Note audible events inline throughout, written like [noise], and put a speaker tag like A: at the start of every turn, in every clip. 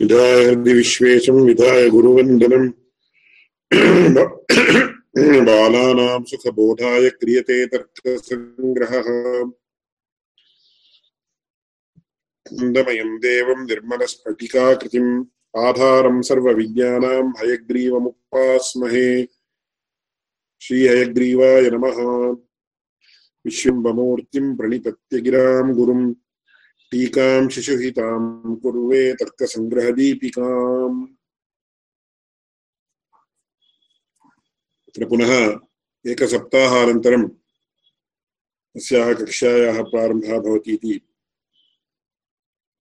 A: विधाय हृदि विश्वेशं विधाय गुरुवन्दनम् बालानां सुखबोधाय क्रियते तर्कसङ्ग्रहः आनन्दमयं देवं निर्मलस्फटिकाकृतिम्, आधारं सर्वविज्ञानां हयग्रीवमुपास्महे। श्रीहयग्रीवाय नमः। विश्वम्बमूर्तिं प्रणिपत्य गिरां गुरुम्। टीकां शिशुहितां कुर्वे तर्कसङ्ग्रहदीपिकाम् तत्र पुनः एकसप्ताहानन्तरम् अस्याः कक्षायाः प्रारम्भः भवति इति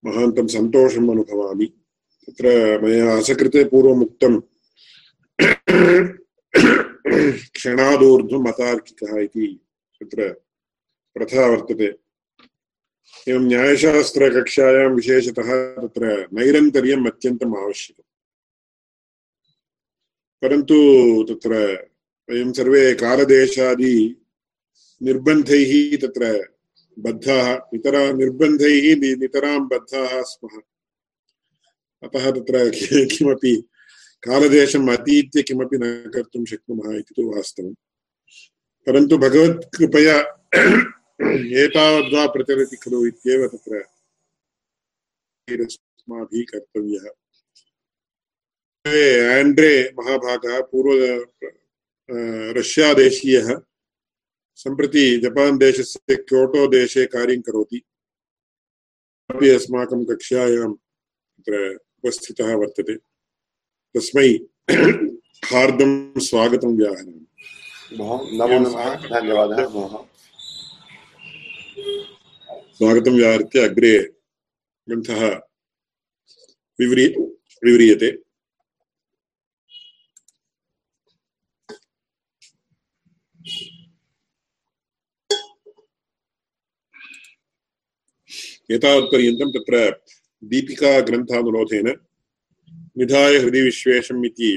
A: महान्तं सन्तोषम् अनुभवामि। तत्र मया असकृते पूर्वम् उक्तं क्षणादूर्ध्वम् अतार्किकः इति तत्र प्रथा वर्तते। एवं न्यायशास्त्रकक्षायां विशेषतः तत्र नैरन्तर्यम् अत्यन्तम् आवश्यकम्। परन्तु तत्र वयं सर्वे कालदेशादि निर्बन्धैः तत्र बद्धाः, नितरा, निर्बन्धैः नितरां बद्धाः स्मः। अतः तत्र किमपि कालदेशम् अतीत्य किमपि न कर्तुं शक्नुमः इति तु वास्तवम्। परन्तु भगवत्कृपया एतावद्वा प्रचलति खलु इत्येव तत्र अस्माभिः कर्तव्यः। आण्ड्रे महाभागः, पूर्व रष्यादेशीयः, सम्प्रति जपान् देशस्य क्योटो देशे कार्यं करोति। अपि अस्माकं कक्षायां तत्र उपस्थितः वर्तते। तस्मै हार्दं स्वागतं व्याहरामि
B: नमो नमः, धन्यवादः
A: स्वागतं व्याहृत्य अग्रे ग्रन्थः विव्री विव्रियते एतावत्पर्यन्तं तत्र दीपिकाग्रन्थानुरोधेन निधाय हृदि विश्वेशम् इति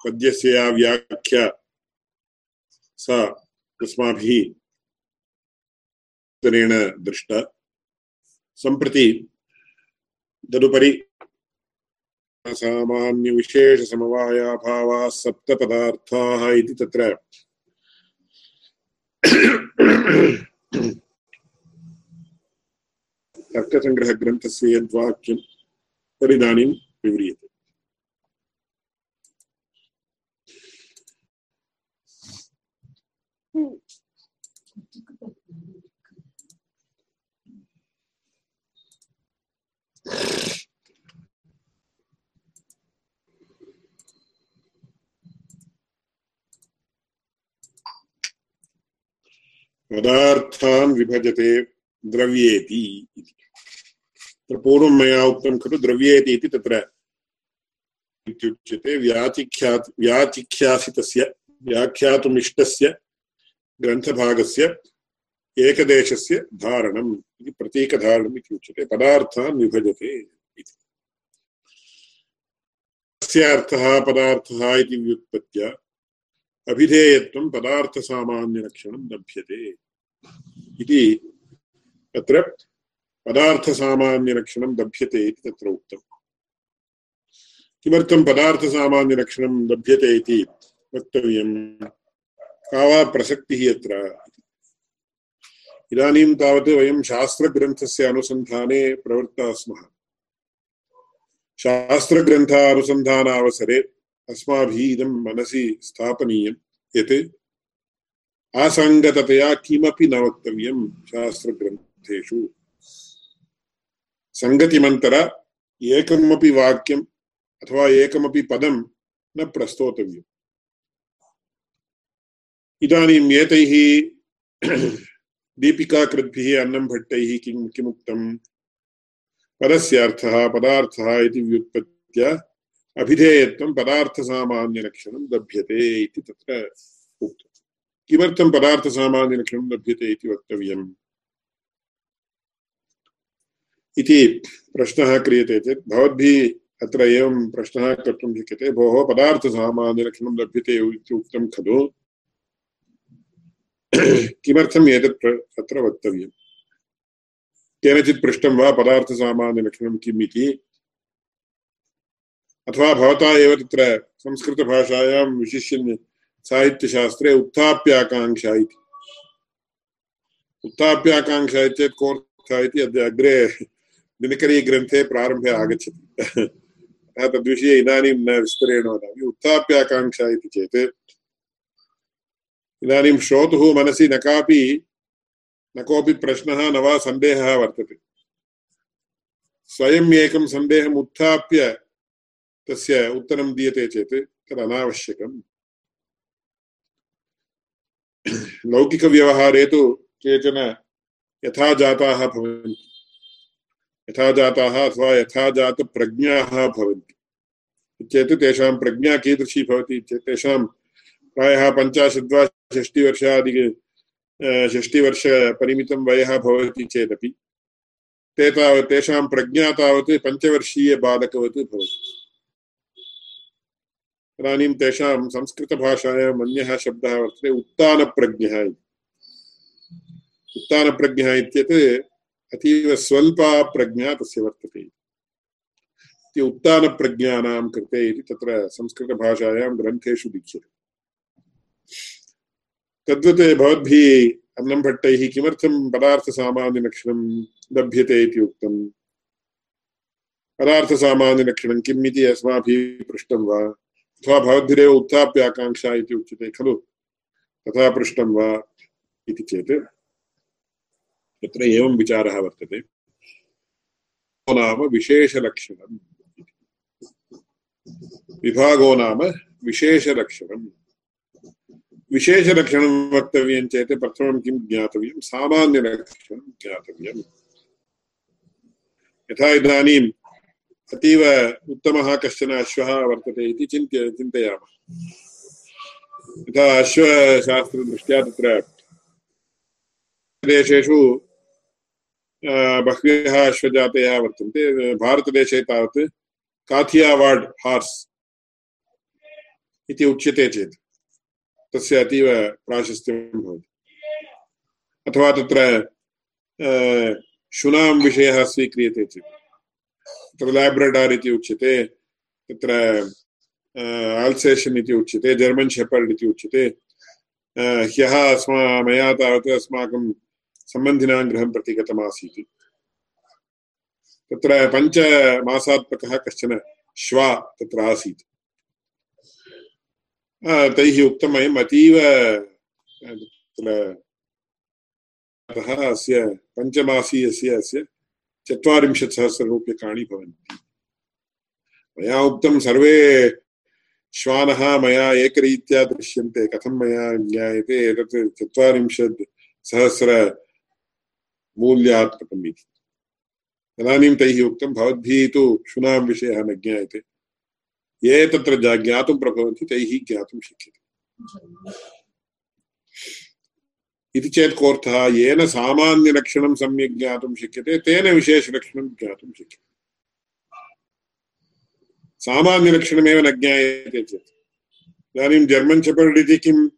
A: पद्यस्य या व्याख्या सा अस्माभिः दृष्टा सम्प्रति तदुपरि सामान्यविशेषसमवायाभावाः सप्तपदार्थाः इति तत्र तर्कसङ्ग्रहग्रन्थस्य यद्वाक्यं तदिदानीं विव्रियते। पदार्थान् विभजते द्रव्येति इति। तत्र पूर्वं मया उक्तं खलु द्रव्येति इति तत्र इत्युच्यते व्याचिख्या व्याचिख्यासितस्य व्याख्यातुमिष्टस्य ग्रन्थभागस्य एकदेशस्य धारणम् इति, प्रतीकधारणम् इति उच्यते। पदार्थान् विभजते इति। तस्य अर्थः, पदार्थः इति व्युत्पत्त्या अभिधेयत्वं पदार्थसामान्यलक्षणं लभ्यते। इति तत्र पदार्थसामान्यलक्षणं लभ्यते इति तत्र उक्तम्। किमर्थं पदार्थसामान्यलक्षणं लभ्यते इति वक्तव्यं? का वा प्रसक्तिः अत्र इदानीं तावत् वयं शास्त्रग्रन्थस्य अनुसन्धाने प्रवृत्ताः स्मः शास्त्रग्रन्थानुसन्धानावसरे अस्माभिः इदं मनसि स्थापनीयं यत् आसङ्गततया किमपि न वक्तव्यं शास्त्रग्रन्थेषु। सङ्गतिमन्तर एकमपि वाक्यम् अथवा एकमपि पदं न प्रस्तोतव्यम्। इदानीम् एतैः [clears throat] दीपिकाकृद्भिः अन्नम्भट्टैः किं किमुक्तम् पदस्य अर्थः, पदार्थः इति व्युत्पत्त्या अभिधेयत्वं पदार्थसामान्यलक्षणं लभ्यते इति तत्र किमर्थं पदार्थसामान्यलक्षणं लभ्यते इति वक्तव्यम्? इति प्रश्नः क्रियते चेत् भवद्भिः अत्र एवं प्रश्नः कर्तुं शक्यते। भोः पदार्थसामान्यलक्षणं लभ्यते इति उक्तं खलु। किमर्थम् एतत् अत्र वक्तव्यम्? केनचित् पृष्टं वा पदार्थसामान्यलक्षणं किम् इति? अथवा भवता एव तत्र संस्कृतभाषायां विशिष्य साहित्यशास्त्रे उत्थाप्याकाङ्क्षा इति उत्थाप्याकाङ्क्षा चेत् कोऽर्थः इति अद्य अग्रे दिनकरीग्रन्थे प्रारम्भे आगच्छति। [laughs] अतः तद्विषये इदानीं न विस्तरेण वदामि। उत्थाप्याकाङ्क्षा इति चेत् इदानीं श्रोतुः मनसि न कापि न कोऽपि प्रश्नः, न वा सन्देहः वर्तते। स्वयम् एकं सन्देहम् उत्थाप्य तस्य उत्तरं दीयते चेत् तद् अनावश्यकम् लौकिकव्यवहारे तु केचन यथा जाताः भवन्ति। यथा जाताः अथवा यथा जातप्रज्ञाः भवन्ति। चेत् तेषां प्रज्ञा कीदृशी भवति चेत् तेषां प्रायः पञ्चाशत् वा षष्टिवर्षादि षष्टिवर्षपरिमितं वयः भवति चेदपि। ते तावत्, तेषां प्रज्ञा तावत् पञ्चवर्षीयबालकवत् भवति। इदानीं तेषां संस्कृतभाषायाम् अन्यः शब्दः वर्तते, उत्तानप्रज्ञः उत्तानप्रज्ञः इत्येत् अतीव प्रज्ञा तस्य वर्तते। इति उत्तानप्रज्ञानां कृते इति तत्र संस्कृतभाषायां ग्रन्थेषु लिख्यते। तद्वत् भवद्भिः अन्नम्भट्टैः किमर्थं पदार्थसामान्यलक्षणं लभ्यते इति उक्तम् पदार्थसामान्यलक्षणं किम् इति अस्माभिः पृष्टं वा? अथवा भवद्भिरेव उत्थाप्य आकाङ्क्षा इति उच्यते, खलु? तथा पृष्टं वा इति चेत्। तत्र एवं विचारः वर्तते। नाम विशेषलक्षणम् विभागो नाम विशेषलक्षणम्। विशेषलक्षणं वक्तव्यं चेत् प्रथमं किं ज्ञातव्यं? सामान्यलक्षणं ज्ञातव्यम्। यथा इदानीं अतीव उत्तमः कश्चन अश्वः वर्तते इति चिन्त्य चिन्तयामः। यथा अश्वशास्त्रदृष्ट्या तत्र देशेषु बह्व्यः अश्वजातयः वर्तन्ते। भारतदेशे तावत् काथियावाड् हार्स् इति उच्यते चेत् तस्य अतीव प्राशस्त्यं भवति। अथवा तत्र शुनां विषयः स्वीक्रियते चेत्। तत्र लेब्रडार् इति उच्यते, तत्र आल्सेशन् इति उच्यते, जर्मन् शेपर्ड् इति उच्यते। ह्यः अस्मा, मया तावत् अस्माकं सम्बन्धिनां गृहं प्रति गतमासीत्। तत्र पञ्चमासात्मकः कश्चन श्वा तत्र आसीत्। तैः उक्तम् अयम् अतीव तत्र अस्य पञ्चमासीयस्य अस्य चत्वारिंशत् सहस्ररूप्यकाणि भवन्ति। मया उक्तं सर्वे श्वानः मया एकरीत्या दृश्यन्ते, कथं मया ज्ञायते एतत् चत्वारिंशत् सहस्र मूल्यात्मकम् इति। तदानीं तैः उक्तं, भवद्भिः तु शुनां विषयः न ज्ञायते। ये तत्र ज्ञातुं प्रभवन्ति, तैः ज्ञातुं शक्यते। इति चेत् कोऽर्थः? येन सामान्यलक्षणं सम्यक् ज्ञातुं शक्यते, तेन विशेषलक्षणं ज्ञातुं शक्यते। सामान्यलक्षणमेव न ज्ञायते चेत्। इदानीं जर्मन् शेपर्ड् इति किं?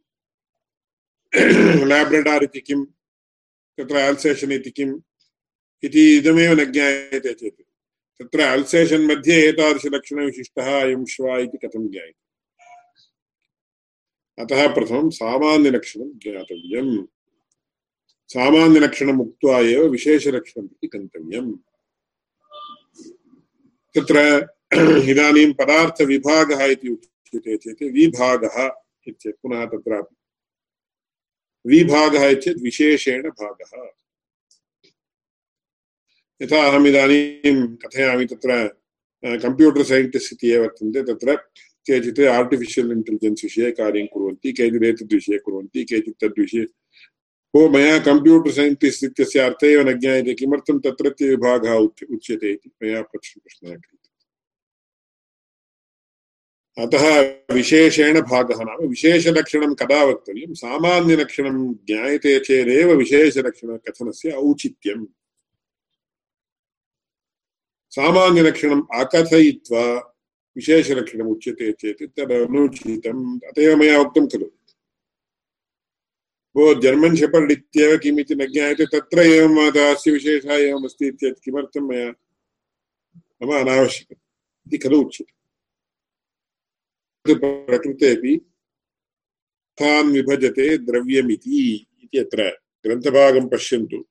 A: [coughs] लाब्रडार् इति किं? तत्र अल्सेशन् इति किम्? इति इदमेव न ज्ञायते चेत्। तत्र अल्सेशन् मध्ये एतादृशलक्षणविशिष्टः अयं श्वा इति कथं ज्ञायते? अतः प्रथमं सामान्यलक्षणं ज्ञातव्यम्। सामान्यलक्षणम् उक्त्वा एव विशेषलक्षणम् इति गन्तव्यम् तत्र इदानीं पदार्थविभागः इति उच्यते चेत् विभागः इत्येतत्। पुनः तत्रापि। विभागः इत्येतत् विशेषेण भागः। यथा अहम् इदानीं कथयामि तत्र कम्प्यूटर् सैन्टिस्ट् इति ये वर्तन्ते, तत्र केचित् आर्टिफिशियल् इण्टेलिजेन्स् विषये कार्यं कुर्वन्ति, केचित् कुर्वन्ति, केचित् तद्विषये ओ मया कम्प्यूटर् सैन्टिस्ट् इत्यस्य अर्थः एव न ज्ञायते, किमर्थं तत्रत्य विभागः उच्यते इति? मया प्रश्नः क्रियते। अतः विशेषेण भागः नाम। विशेषलक्षणं कदा वक्तव्यं? सामान्यलक्षणं ज्ञायते चेदेव विशेषलक्षणकथनस्य औचित्यम्। सामान्यलक्षणम् अकथयित्वा विशेषलक्षणम् उच्यते चेत् तदनुचितम्। अत एव मया उक्तं खलु। भो जर्मन् शेपर्ड् इत्येव किम् इति न ज्ञायते तत्र एवम् अस्य विशेषः एवमस्ति इत्येतत् किमर्थं मया? नाम अनावश्यकम्। इति खलु उच्यते। प्रकृतेपि स्थान् विभजते द्रव्यमिति इति अत्र ग्रन्थभागं पश्यन्तु।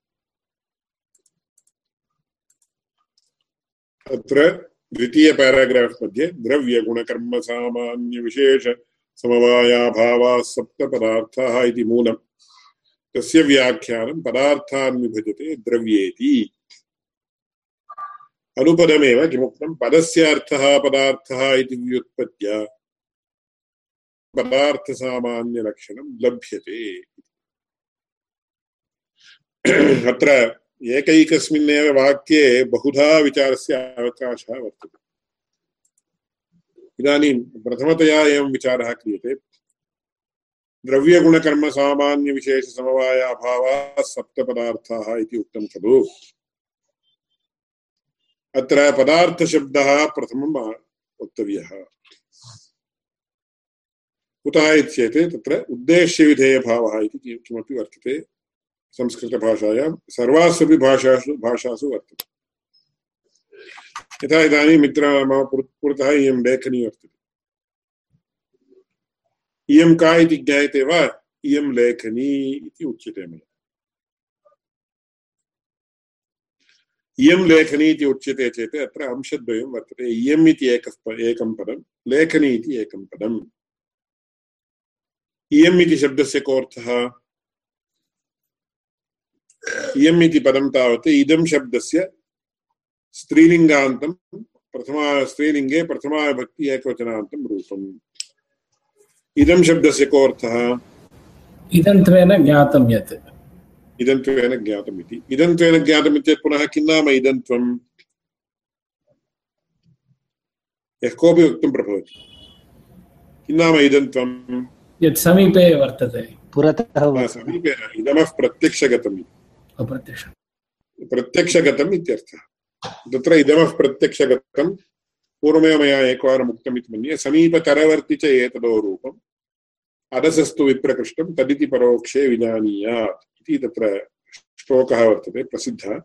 A: अत्र द्वितीय पैराग्राफ् मध्ये द्रव्यगुणकर्मसामान्यविशेषसमवायाभावाः सप्तपदार्थाः इति मूलम्। तस्य व्याख्यानं पदार्थान् विभजते द्रव्येति। अनुपदमेव किमुक्तं? पदस्य अर्थः, पदार्थः इति व्युत्पत्त्या पदार्थसामान्यलक्षणं लभ्यते। अत्र एकैकस्मिन्नेव वाक्ये बहुधा विचारस्य अवकाशः वर्तते। इदानीं प्रथमतया एवं विचारः क्रियते। द्रव्यगुणकर्मसामान्यविशेषसमवायाभावाः सप्तपदार्थाः इति उक्तं खलु। अत्र पदार्थशब्दः प्रथमं वक्तव्यः। कुतः इत्येते तत्र उद्देश्यविधेयभावः इति किमपि वर्तते संस्कृतभाषायां। सर्वास्वपि भाषासु भाषासु वर्तते। यथा इदानीं मित्र मम पुरतः इयं लेखनी वर्तते। इयं का इति ज्ञायते वा इयं लेखनी इति उच्यते मया इयं लेखनी इति उच्यते चेत् अत्र अंशद्वयं वर्तते इयम् इति एकः एकं पदं लेखनी इति एकं पदम् इयम् इति शब्दस्य कोऽर्थः इयम् इति पदं तावत् इदं शब्दस्य स्त्रीलिङ्गान्तं प्रथमा स्त्रीलिङ्गे प्रथमाविभक्ति एकवचनान्तं रूपम् इदं शब्दस्य कोऽर्थः
C: इदन्त्वेन ज्ञातं यत्।
A: इदन्त्वेन ज्ञातम् इति। इदन्त्वेन ज्ञातम् चेत् पुनः किं नाम इदन्त्वम् यः कोऽपि वक्तुं प्रभवति। किं नाम इदन्त्वम्
C: यत् समीपे वर्तते।
D: पुरतः
A: समीपे इदमः प्रत्यक्षगतम्
C: अप्रत्यक्षम्।
A: प्रत्यक्षगतम् इत्यर्थः। तत्र इदमः प्रत्यक्षगतं पूर्वमेव मया एकवारम् उक्तम् इति मन्ये। समीपतरवर्ति च एतदो रूपम् अदसस्तु विप्रकृष्टं तदिति परोक्षे विजानीयात् इति तत्र श्लोकः वर्तते, प्रसिद्धः।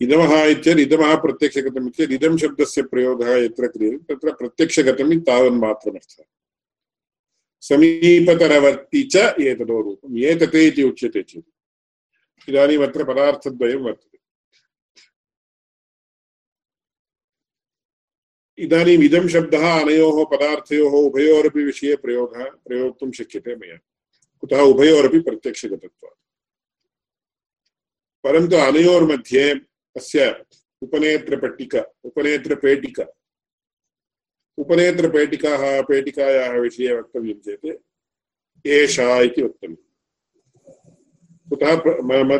A: इदमः इत्येत् इदमः प्रत्यक्षगतम् इत्येत् इदं शब्दस्य प्रयोगः यत्र क्रियते, तत्र प्रत्यक्षगतम् तावन्मात्रमर्थः। समीपतरवर्ति च एतदो रूपम् एतते इति उच्यते चेत्। पदार्थद्वयं वर्तते। इदानीम् इदं शब्दः अनयोः पदार्थयोः उभयोरपि विषये प्रयोगः, प्रयोक्तुं शक्यते मया। कुतः उभयोरपि प्रत्यक्षगतत्वात्। परन्तु अनयोर्मध्ये अस्य उपनेत्रपट्टिका, उपनेत्रपेटिका, उपनेत्रपेटिकाः, पेटिकायाः विषये वक्तव्यं चेत् एषा इति वक्तव्यम्। कुतः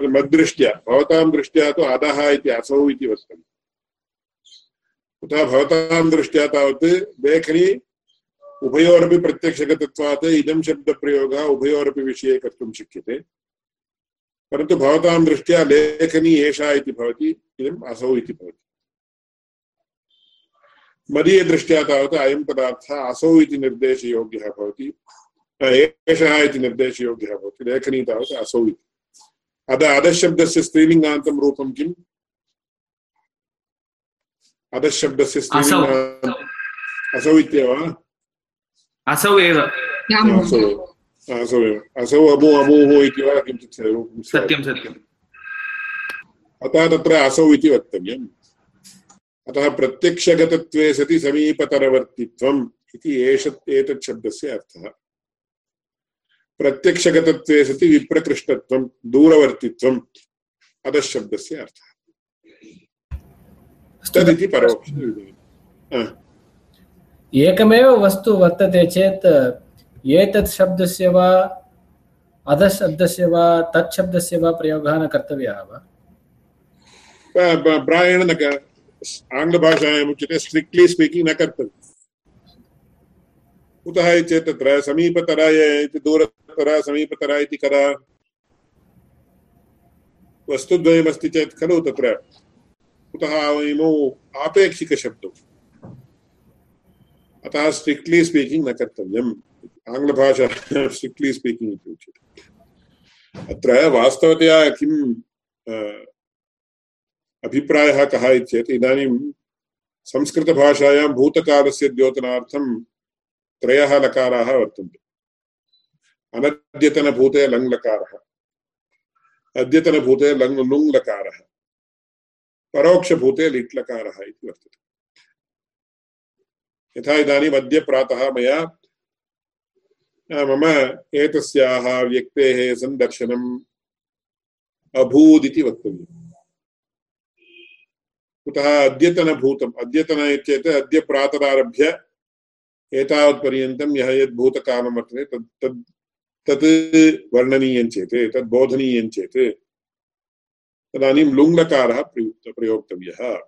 A: मद्दृष्ट्या, भवतां दृष्ट्या तु अधः इति असौ इति वक्तव्यम्। कुतः भवतां दृष्ट्या तावत् लेखनी उभयोरपि प्रत्यक्षगतत्वात् इदं शब्दप्रयोगः उभयोरपि विषये कर्तुं शक्यते। परन्तु भवतां दृष्ट्या लेखनी एषा इति भवति, इदम् असौ इति भवति। मदीयदृष्ट्या तावत् अयं पदार्थः असौ इति निर्देशयोग्यः भवति एषः इति निर्देशयोग्यः भवति, लेखनी तावत् असौ इति। अद अधशब्दस्य स्त्रीलिङ्गान्तं रूपं किम्? अधशब्दस्य स्त्रीलिङ्गान्तम् असौ इत्येव
E: असौ एव
A: असौ एव असौ अमु अमूः इति वा किञ्चित्
E: सत्यं सत्यम्
A: अतः तत्र असौ इति वक्तव्यम् अतः प्रत्यक्षगतत्वे सति समीपतरवर्तित्वम् इति एष एतत् शब्दस्य अर्थः प्रत्यक्षगतत्वे सति विप्रकृष्टत्वं दूरवर्तित्वम् अधशब्दस्य अर्थः तदिति परोक्ष
C: एकमेव वस्तु वर्तते चेत् एतत् शब्दस्य वा अधशब्दस्य वा तत् शब्दस्य वा प्रयोगः न कर्तव्यः वा?
A: प्रायेण न आङ्ग्लभाषायाम् उच्यते स्ट्रिक्ट्लि स्पीकिङ्ग् न कर्तव्यम्। कुतः चेत् तत्र? समीपतरा इति दूरतरा समीपतरा इति कदा? वस्तुद्वयमस्ति चेत् खलु तत्र। कुतः इमौ आपेक्षिकशब्दौ अतः स्ट्रिक्ट्लि स्पीकिङ्ग् न कर्तव्यम्। आङ्ग्लभाषा [laughs] स्ट्रिक्ट्लि स्पीकिङ्ग् इति उच्यते। अत्र वास्तवतया किम् अभिप्रायः कः इत्येत् इदानीं संस्कृतभाषायां भूतकालस्य द्योतनार्थं त्रयः लकाराः वर्तन्ते। अनद्यतनभूते लङ् लकारः अद्यतनभूते लङ् लुङ् लकारः परोक्षभूते लिट् लकारः इति वर्तते। यथा अद्य प्रातः मया मम एतस्याः व्यक्तेः सन्दर्शनम् अभूदिति वक्तव्यम्। कुतः अद्यतनभूतम्, अद्यतन इत्येतत् अद्य प्रातरारभ्य एतावत्पर्यन्तं यः यद् भूतकालं वर्तते तत् तद्, तत् वर्णनीयं चेत् चेत् तदानीं लुङ्लकारः प्रयुक्त प्रयोक्तव्यः।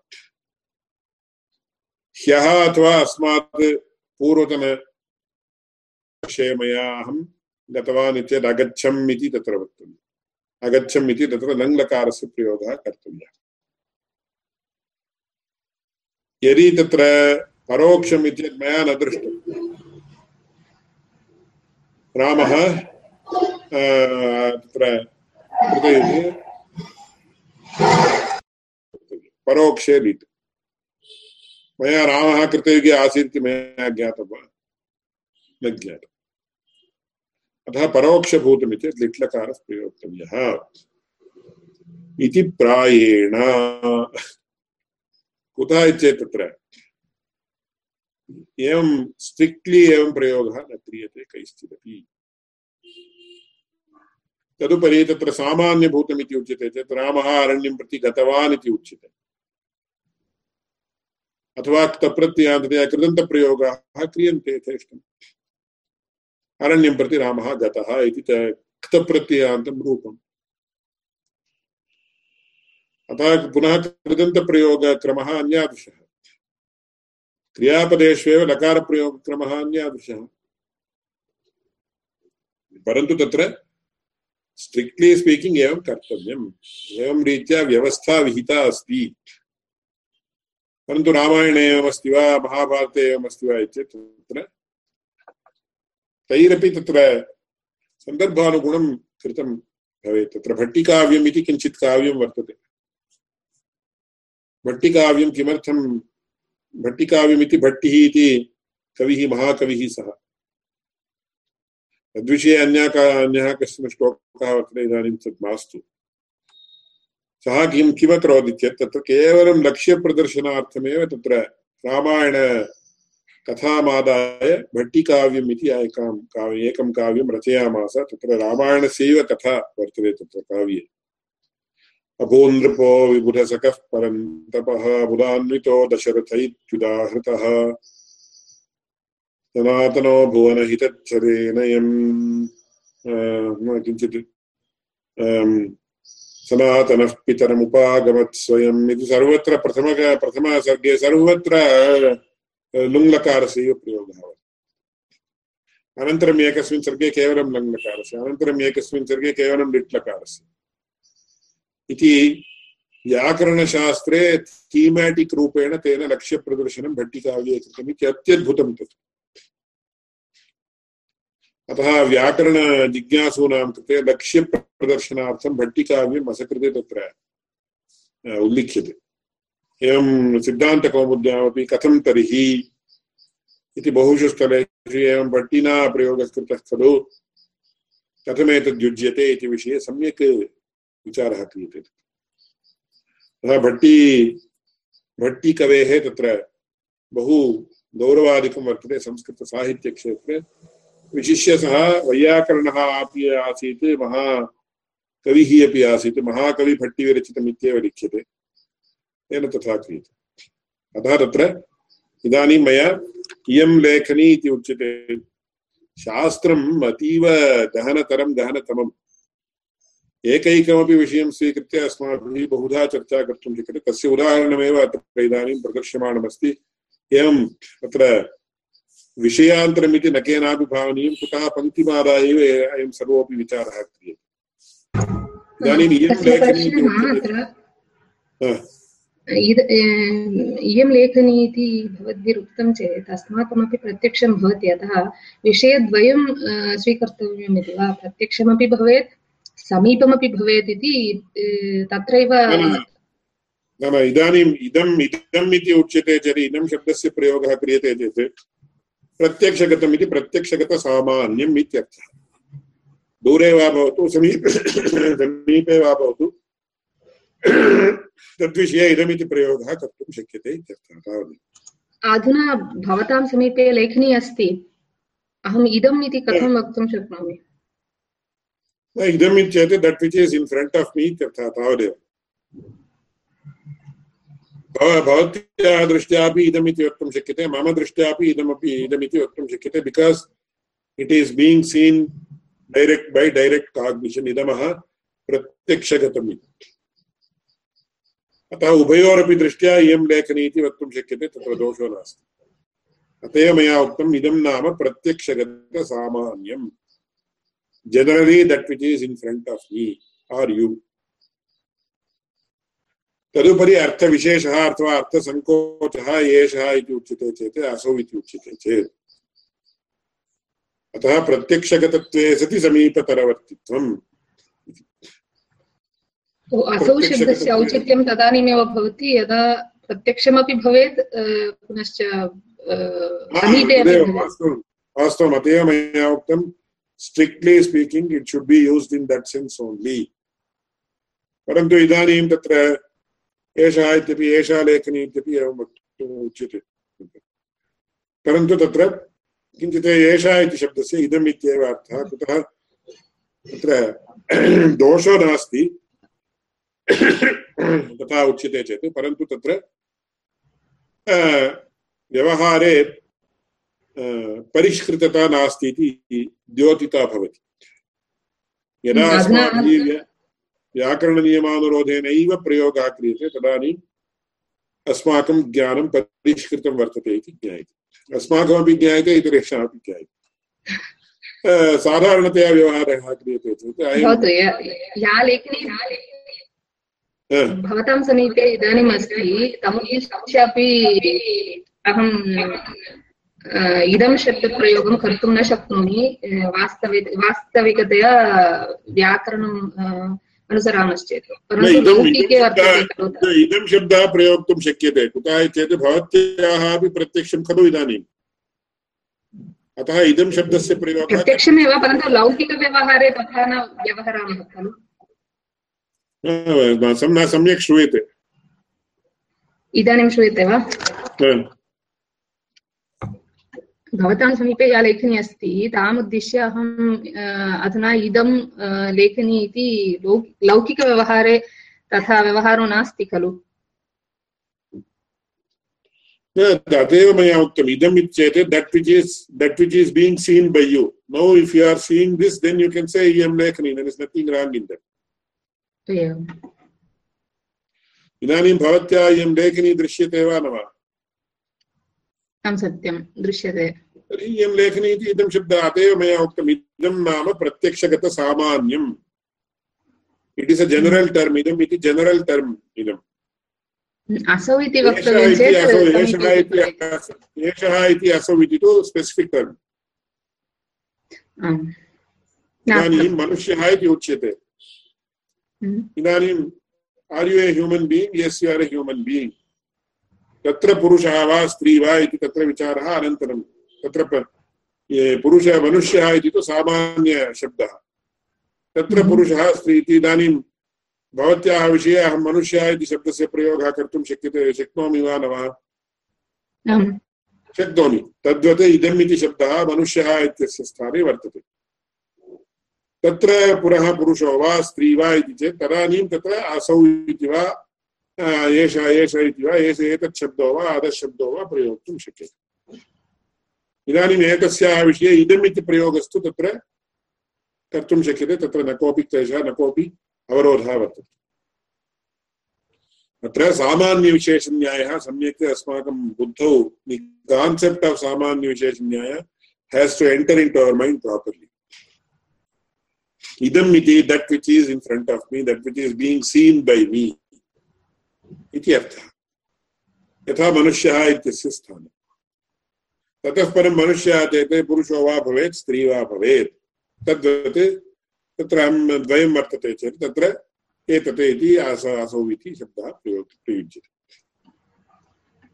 A: ह्यः अथवा अस्मात् पूर्वतनवर्षे मया अहं गतवान् अगच्छम् इति तत्र वक्तव्यम्। अगच्छम् इति तत्र लङ्लकारस्य प्रयोगः कर्तव्यः। यदि परोक्षम् इत्येतत् मया न रामः तत्र परोक्षे लिट् मया रामः कृतयुगे इति मया ज्ञातं न ज्ञातम्। अतः परोक्षभूतमिति लिट्लकारः प्रयोक्तव्यः इति प्रायेण। कुतः चेत् तत्र? एवं स्ट्रिक्ट्लि एवं प्रयोगः न क्रियते कैश्चिदपि। तदुपरि तत्र सामान्यभूतमिति उच्यते चेत् रामः अरण्यं प्रति गतवान् इति उच्यते। अथवा क्तप्रत्ययान्ततया कृदन्तप्रयोगाः क्रियन्ते यथेष्टम्। अरण्यं प्रति रामः गतः इति क्तप्रत्ययान्तं रूपम्। अतः पुनः कृदन्तप्रयोगक्रमः अन्यादृशः। क्रियापदेष्वेव लकारप्रयोगक्रमः अन्यादृशः। परन्तु तत्र स्ट्रिक्ट्लि स्पीकिङ्ग् एवं कर्तव्यम्। एवं रीत्या व्यवस्था विहिता अस्ति। परन्तु रामायणे एवमस्ति वा, महाभारते एवमस्ति वा इत्येतत् तत्र तैरपि तत्र सन्दर्भानुगुणं कृतं भवेत्। तत्र भट्टिकाव्यम् इति किञ्चित् काव्यं वर्तते। भट्टिकाव्यं किमर्थं? भट्टिकाव्यमिति भट्टिः इति कविः, महाकविः सः तद्विषये अन्या का अन्यः कश्चन श्लोकः वर्तते इदानीं तत् मास्तु सः किं किमकरोत् चेत् तत्र केवलं लक्ष्यप्रदर्शनार्थमेव तत्र रामायण कथामादाय भट्टिकाव्यम् इति एकां काव्य एकं काव्यं रचयामास तत्र रामायणस्यैव कथा वर्तते तत्र काव्ये अभूनृपो विबुधसकः परन्तपः बुधान्वितो दशरथैत्युदाहृतः सनातनो भुवन भुवनहितच्छरेणयम् किञ्चित्। सनातनः पितरमुपागमत् स्वयम्। इति सर्वत्र प्रथम प्रथमसर्गे सर्वत्र लुङ्लकारस्य प्रयोगः अनन्तरम् एकस्मिन् सर्गे केवलं लङ्लकारस्य, अनन्तरम् एकस्मिन् सर्गे केवलं लिट्लकारस्य। इति व्याकरणशास्त्रे थीमेटिक् रूपेण तेन लक्ष्यप्रदर्शनं भट्टिकाव्ये कृतम् इति अत्यद्भुतं तत्। अतः व्याकरण व्याकरणजिज्ञासूनां कृते लक्ष्यप्रदर्शनार्थं भट्टिकाव्यम् असकृते तत्र उल्लिख्यते। एवं सिद्धान्तकौमुद्यामपि कथं तर्हि इति बहुषु स्थलेषु एवं भट्टिना प्रयोगः कृतः खलु कथमेतद्युज्यते इति विषये सम्यक् विचारः क्रियते। अतः भट्टी, भट्टिकवेः तत्र बहु गौरवादिकं वर्तते संस्कृतसाहित्यक्षेत्रे। विशिष्य सः वैयाकरणः अपि आसीत् महाकविः अपि आसीत्, महाकविभट्टिविरचितमित्येव लिख्यते। तेन तथा क्रियते। अतः तत्र इदानीं मया इयं लेखनी इति उच्यते। शास्त्रम् अतीव गहनतरं, गहनतमम्। एकैकमपि विषयं स्वीकृत्य अस्माभिः बहुधा चर्चा कर्तुं शक्यते। तस्य उदाहरणमेव अत्र इदानीं प्रदर्श्यमाणमस्ति तत्र विषयान्तरमिति न केनापि भावनीयं कुतः पङ्क्तिमादाय एव अयं सर्वोऽपि विचारः क्रियते। इदानीम् इयं लेखनी
D: इयं लेखनी इति भवद्भिरुक्तं चेत् अस्माकमपि प्रत्यक्षं भवति अतः विषयद्वयं स्वीकर्तव्यम् इति वा? प्रत्यक्षमपि भवेत् समीपमपि भवेत् इति तत्रैव
A: नाम इदानीम् इदम् इदम् इति उच्यते चेत् इदं शब्दस्य प्रयोगः क्रियते चेत् प्रत्यक्षगतम् इति प्रत्यक्षगतसामान्यम् इत्यर्थः दूरे वा भवतु समीपे समीपे वा भवतु। तद्विषये इदमिति प्रयोगः कर्तुं शक्यते इत्यर्थः तावदेव।
D: अधुना भवतां समीपे लेखनी अस्ति। अहम् इदम् इति कथं वक्तुं शक्नोमि?
A: इदम् इत्येतत् that which is in front of me इत्यर्थः तावदेव। भवत्याः दृष्ट्यापि इदमिति वक्तुं शक्यते। मम दृष्ट्यापि इदमपि इदमिति वक्तुं शक्यते because it is being seen direct by direct cognition इदमः प्रत्यक्षगतम् इति। अतः उभयोरपि दृष्ट्या इयं लेखनी इति वक्तुं शक्यते, तत्र दोषो नास्ति। अत एव मया उक्तम्, इदं नाम प्रत्यक्षगतसामान्यम्। Generally that which is in front of me are you तदुपरि अर्थविशेषः अथवा अर्थसङ्कोचः एषः इति उच्यते चेत् असौ इति उच्यते चेत्। अतः प्रत्यक्षगतत्वे सति समीपतरवर्तित्वम्।
D: ओ, असौ शब्दस्य औचित्यं तदानीमेव भवति यदा प्रत्यक्षमपि भवेत् पुनश्च
A: वास्तवम् अत एव मया उक्तं strictly speaking it should be used in that sense only परन्तु इदानीं तत्र एषः इत्यपि एषा लेखनी इत्यपि एवं वक्तुम् उच्यते। परन्तु तत्र किञ्चित् एषा इति शब्दस्य इदम् इत्येव अर्थः। कुतः तत्र [clears throat] दोषो नास्ति। [clears throat] तथा उच्यते चेत्। परन्तु तत्र व्यवहारे परिष्कृतता नास्ति इति द्योतिता भवति। यदा अस्माभिः व्याकरणनियमानुरोधेनैव प्रयोगः क्रियते तदानीम् अस्माकं ज्ञानं परिष्कृतं वर्तते इति ज्ञायते। अस्माकमपि ज्ञायते इतरेषामपि ज्ञायते। साधारणतया व्यवहारः क्रियते चेत्
D: भवतु य- या लेखनी भवतां समीपे इदानीम् अस्ति तमुद्दिश्यापि अहं इदं शब्दप्रयोगं कर्तुं न शक्नोमि वास्तविक वास्तविकतया व्याकरणं अनुसरामश्चेत्। परन्तु
A: इदं शब्दः- प्रयोक्तुं शक्यते। कुतः चेत् भवत्याः अपि प्रत्यक्षं खलु इदानीम् अतः इदं शब्दस्य प्रयोगः
D: प्रत्यक्षमेव परन्तु लौकिकव्यवहारे तथा न व्यवहरामः खलु?
A: सम्यक् श्रूयते।
D: इदानीं श्रूयते वा? भवतां समीपे या लेखनी अस्ति तामुद्दिश्य अहम् अधुना इदं लेखनी इति लौकिकव्यवहारे तथा व्यवहारो नास्ति खलु।
A: तदेव मया उक्तम् इदम् that which is that which is being seen by you now if you are seeing this then you can say इयं लेखनी is nothing wrong in
D: that
A: इदानीं भवत्या इयं लेखनी दृश्यते वा न वा?
D: सत्यं दृश्यते।
A: तर्हि इयं लेखनी इति इदं शब्दः अत एव मया उक्तम्। इदं नाम प्रत्यक्षगतसामान्यम् it is a general term इदम् इति जनरल् टर्म् इदम्।
D: असौ इति
A: एषः इति असौ इति तु स्पेसिफिक् टर्म् इदानीं मनुष्यः इति उच्यते। इदानीम् are you a human being yes you are a human being तत्र पुरुषः वा स्त्री वा इति तत्र विचारः अनन्तरं तत्र पुरुषः मनुष्यः इति तु सामान्यशब्दः। तत्र
D: Mhm.
A: पुरुषः स्त्री इति इदानीं भवत्याः विषये अहं मनुष्यः इति शब्दस्य प्रयोगः कर्तुं शक्यते शक्नोमि वा न वा? शक्नोमि। तद्वत् इदम् इति शब्दः मनुष्यः इत्यस्य स्थाने वर्तते। तत्र पुनः पुरुषो वा स्त्री वा इति चेत् तदानीं तत्र असौ इति वा एष एष इति वा एष एतत् शब्दो वा अधशब्दो वा प्रयोक्तुं शक्यते। इदानीम् एकस्याः विषये इदम् इति प्रयोगस्तु तत्र कर्तुं शक्यते, तत्र न कोऽपि क्लेशः, न कोऽपि अवरोधः वर्तते। अत्र सामान्यविशेषन्यायः, सम्यक् अस्माकं बुद्धौ the concept of सामान्यविशेषन्याय has to enter into our mind properly idam iti that which is in front of me, that which is being seen by me, इति अर्थः। यथा मनुष्यः इत्यस्य स्थाने ततः परं मनुष्यः चेत् पुरुषो वा भवेत्, स्त्री वा भवेत्। तद्वत् तत्र अहं द्वयं वर्तते चेत् तत्र एतत् इति असौ असौ इति शब्दः प्रयोग प्रयुज्यते।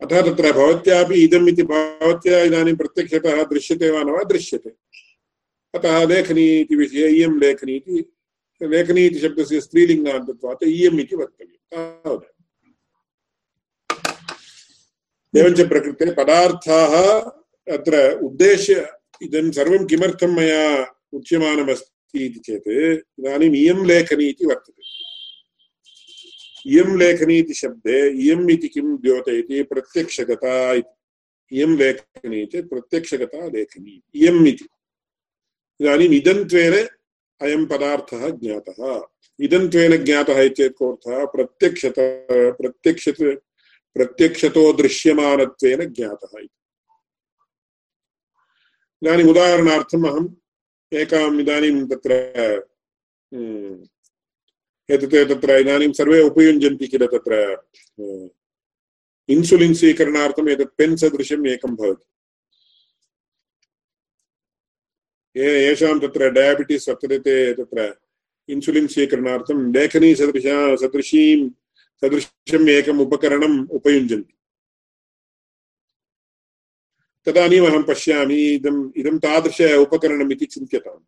A: अतः तत्र भवत्यापि इदम् इति भवत्या इदानीं प्रत्यक्षतः दृश्यते वा न वा, दृश्यते। अतः लेखनी इति विषये, इयं लेखनी इति लेखनी इति शब्दस्य स्त्रीलिङ्गान्तत्वात् इयम् इति वक्तव्यं। तावदेव। एवञ्च प्रकृते पदार्थाः अत्र उद्देश्य इदं सर्वं किमर्थं मया उच्यमानमस्ति इति चेत् इदानीम् इयं लेखनी इति वर्तते। इयं लेखनी इति शब्दे इयम् इति किं द्योतयति? प्रत्यक्षगता इति। इयं लेखनी चेत् प्रत्यक्षगता लेखनी। इयम् इति। इदानीम् इदन्त्वेन अयं पदार्थः ज्ञातः। इदन्त्वेन ज्ञातः इत्येतत् कोऽर्थः? प्रत्यक्षत प्रत्यक्ष प्रत्यक्षतो दृश्यमानत्वेन ज्ञातः इति। इदानीम् उदाहरणार्थम् अहम् एकाम् इदानीं तत्र एतत् तत्र इदानीं सर्वे उपयुञ्जन्ति किल तत्र इन्सुलिन् स्वीकरणार्थम् एतत् पेन् सदृशम् एकं भवति येषां तत्र डयाबिटीस् वर्तते ते तत्र इन्सुलिन् स्वीकरणार्थं लेखनी सदृश सदृशीं सदृशम् एकम् उपकरणम् उपयुञ्जन्ति तदानीम् अहं पश्यामि इदम् इदं तादृश उपकरणम् इति चिन्त्यताम्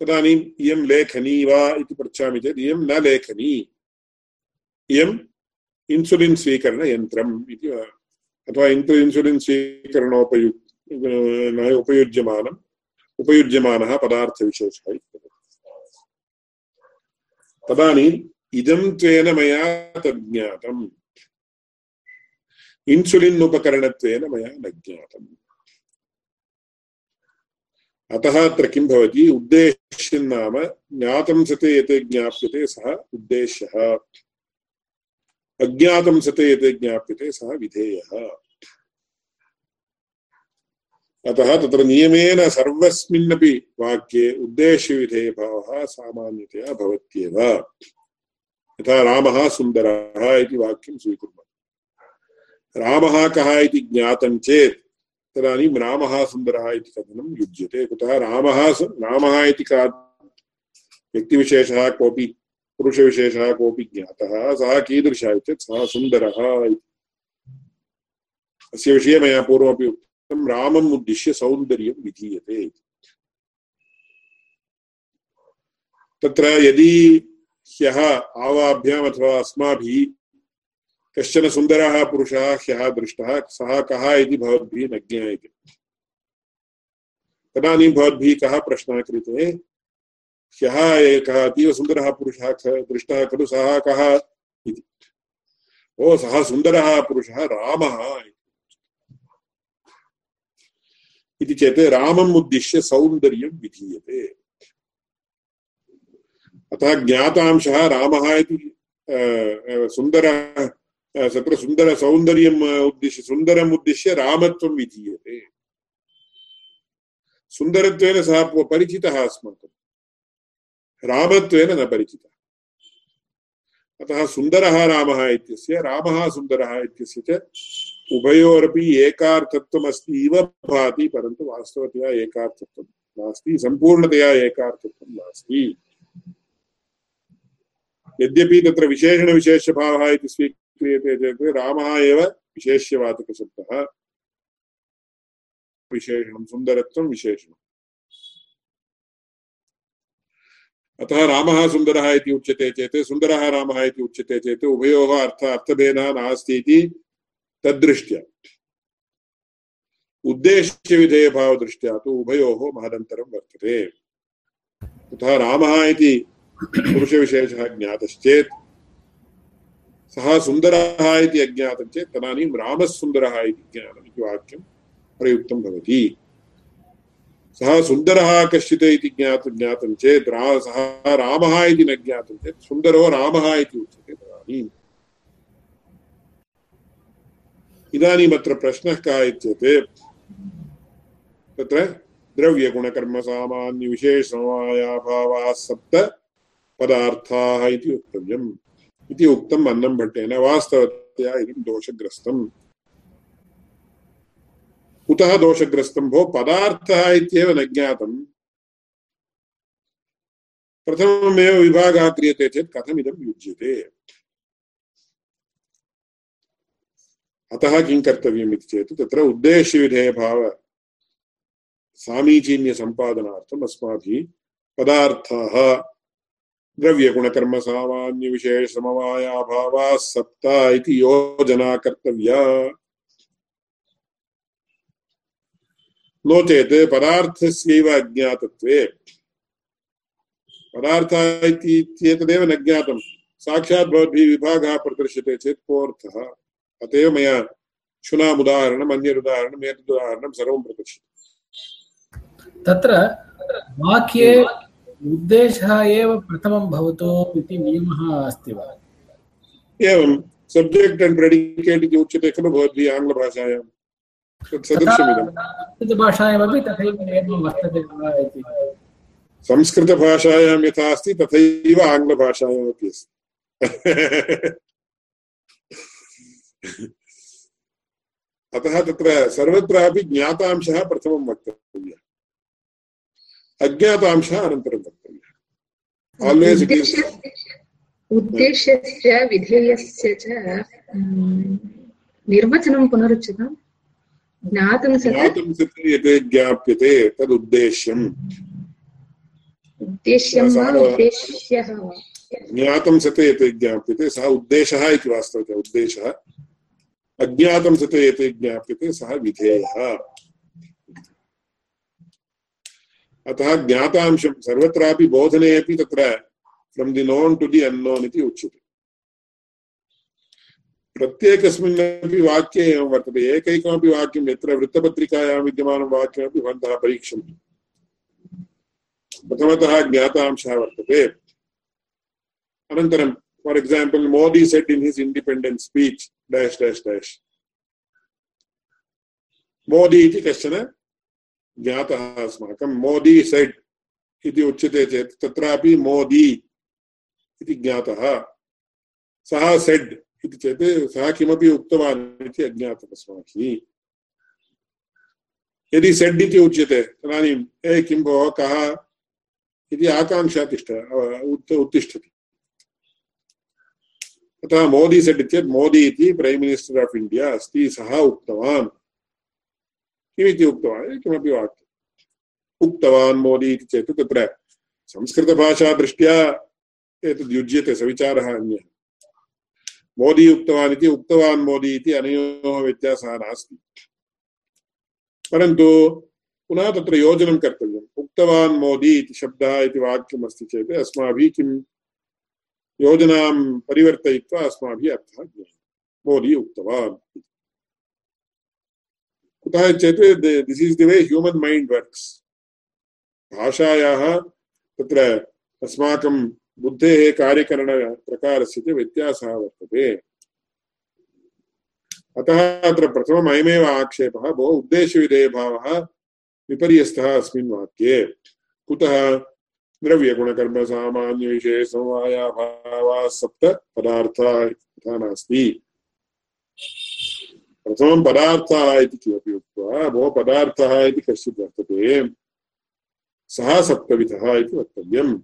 A: तदानीम् इयं लेखनी वा इति पृच्छामि चेत् इयं न लेखनी इयम् इन्सुलिन् स्वीकरणयन्त्रम् इति अथवा इन्सु इन्सुलिन् स्वीकरणोपयु उपयुज्यमानम् उपयुज्यमानः पदार्थविशेषः तदानीम् इदं त्वेन मया तज्ज्ञातम् इन्सुलिन् उपकरणत्वेन मया न ज्ञातम् अतः अत्र किं भवति उद्देश्यं नाम ज्ञातं सते यत् ज्ञाप्यते सः उद्देश्यः अज्ञातं सते यत् ज्ञाप्यते सः विधेयः अतः तत्र नियमेन सर्वस्मिन्नपि वाक्ये उद्देश्यविधेयभावः सामान्यतया भवत्येव यथा रामः सुन्दरः इति वाक्यं स्वीकुर्मः रामः कः इति ज्ञातं चेत् तदानीं रामः सुन्दरः इति कथनं युज्यते। कुतः रामः रामः इति का व्यक्तिविशेषः कोऽपि, पुरुषविशेषः कोऽपि ज्ञातः, सः कीदृशः इत्येतत्? सः सुन्दरः इति। अस्य विषये मया पूर्वमपि उक्तं, रामम् उद्दिश्य सौन्दर्यं विधीयते तत्र यदि ह्यः आवाभ्याम् अथवा अस्माभिः कश्चन सुन्दरः पुरुषः ह्यः दृष्टः सः कः न ज्ञायते। तदानीं भवद्भिः कः प्रश्नः क्रियते? ह्यः एकः अतीव सुन्दरः पुरुषः दृष्टः खलु सः कः इति। ओ, सः सुन्दरः पुरुषः रामः इति। चेत् रामम् अतः इति सुन्दरः तत्र सुन्दरसौन्दर्यम् उद्दिश्य सुन्दरम् उद्दिश्य रामत्वं विधीयते सुन्दरत्वेन सः परिचितः अस्माकं रामत्वेन न परिचितः अतः सुन्दरः रामः इत्यस्य रामः भाति परन्तु वास्तवतया एकार्थत्वं नास्ति सम्पूर्णतया नास्ति यद्यपि तत्र विशेषणविशेषभावः इति क्रियते चेत् रामः एव विशेष्यवाचकशब्दः। विशेषणं, सुन्दरत्वं विशेषणम्। अतः रामः सुन्दरः इति उच्यते चेत्, सुन्दरः रामः इति उच्यते चेत् उभयोः अर्थ, अर्थभेदः नास्ति इति तद्दृष्ट्या। उद्देश्यविधेयभावदृष्ट्या तु उभयोः महदन्तरं वर्तते। तथा रामः इति पुरुषविशेषः ज्ञातश्चेत् सः सुन्दरः इति अज्ञातं चेत् तदानीं रामः सुन्दरः इति ज्ञानम् इति वाक्यं प्रयुक्तं भवति। सः सुन्दरः कश्चित् इति ज्ञात, ज्ञातं चेत् रा सः रामः इति न ज्ञातं चेत् सुन्दरो रामः इति उच्यते तदानीम्। प्रश्नः कः इत्येत्? तत्र द्रव्यगुणकर्मसामान्यविशेषसमवायाभावाः सप्त पदार्थाः इति वक्तव्यम् इति उक्तम् अन्नं भट्टेन वास्तवतया इदं दोषग्रस्तम्। कुतः दोषग्रस्तं भो पदार्थः इत्येव न ज्ञातम्। प्रथममेव विभागः क्रियते चेत् कथमिदं युज्यते। अतः किं कर्तव्यम् इति चेत् तत्र उद्देश्यविधेयभाव सामीचीन्यसम्पादनार्थम् अस्माभिः पदार्थाः द्रव्यगुणकर्मसामान्यविशेषसमवायाभावाः सप्त इति योजना कर्तव्या नो चेत् पदार्थस्यैव अज्ञातत्वे। पदार्थः इत्येतदेव न ज्ञातं। साक्षात् भवद्भिः विभागः प्रदर्श्यते चेत् कोऽर्थः? अत एव मया क्षुनामुदाहरणम् अन्यरुदाहरणम् एतदुदाहरणं सर्वं प्रदर्शितम्।
C: तत्र वाक्ये उद्देशः एव प्रथमं भवतु इति नियमः अस्ति वा?
A: एवं सब्जेक्ट् अण्ड् प्रेडिकेट् इति उच्यते खलु भवद्भिः आङ्ग्लभाषायां।
C: संस्कृतभाषायामपि तथैव नियमः वर्तते वा इति।
A: संस्कृतभाषायां यथा अस्ति तथैव आङ्ग्लभाषायामपि अस्ति। अतः तत्र सर्वत्रापि ज्ञातांशः प्रथमं वक्तव्यः अज्ञातांशः अनन्तरं वक्तव्यः आल्वेस् इट् इस्
D: उद्देश्यस्य विधेयस्य च निर्वचनं पुनरुच्यताम्। ज्ञातुं सत्
A: ज्ञातुं सत् यत् ज्ञाप्यते तदुद्देश्यम्।
D: उद्देश्यं वा उद्देश्यः
A: ज्ञातं सत् यत् ज्ञाप्यते सः उद्देशः इति वास्तवतः उद्देशः। अज्ञातं सत् यत् ज्ञाप्यते सः विधेयः। अतः ज्ञातांशं सर्वत्रापि बोधने अपि तत्र from the known to the unknown इति उच्यते। प्रत्येकस्मिन्नपि वाक्ये एवं वर्तते। एकैकमपि वाक्यं यत्र वृत्तपत्रिकायां विद्यमानं वाक्यमपि भवन्तः परीक्षन्तु। प्रथमतः ज्ञातांशः वर्तते। अनन्तरं for example Modi said in his independence speech dash dash dash Modi इति कश्चन ज्ञातः अस्माकं। मोदी सेट् इति उच्यते चेत् तत्रापि मोदी इति ज्ञातः। सः सेड् इति चेत् सः किमपि उक्तवान् इति अज्ञातम् अस्माभिः। यदि सेड् इति उच्यते तदानीम् ए, किं भोः? कः? इति आकाङ्क्षा तिष्ठ उत्तिष्ठति। अतः मोदी इत्येतत् मोदी इति प्रैम् मिनिस्टर् आफ् इण्डिया अस्ति, सः उक्तवान्। किमिति उक्तवान्? किमपि वाक्यम्? उक्तवान् मोदी इति चेत् तत्र संस्कृतभाषादृष्ट्या एतद् युज्यते, सविचारः अन्यः। मोदी उक्तवान् इति, उक्तवान् मोदी इति अनयोः व्यत्यासः नास्ति। परन्तु पुनः तत्र योजनं कर्तव्यम्। उक्तवान् मोदी इति शब्दः इति वाक्यमस्ति चेत् अस्माभिः किं योजनां परिवर्तयित्वा अस्माभिः अर्थः ज्ञायते। मोदी उक्तवान् कुतः चेत् this is the way human mind works भाषायाः तत्र अस्माकं बुद्धेः कार्यकरणप्रकारस्य च व्यत्यासः वर्तते। अतः अत्र प्रथमम् अयमेव आक्षेपः, बहु उद्देश्यविधेयभावः विपर्यस्तः अस्मिन् वाक्ये। कुतः? द्रव्यगुणकर्मसामान्यविशेषसमवायाभावाः सप्त पदार्थाः तथा नास्ति। प्रथमं पदार्थः इति किमपि उक्त्वा, भो पदार्थः इति कश्चित् वर्तते सः सप्तविधः इति वक्तव्यम्।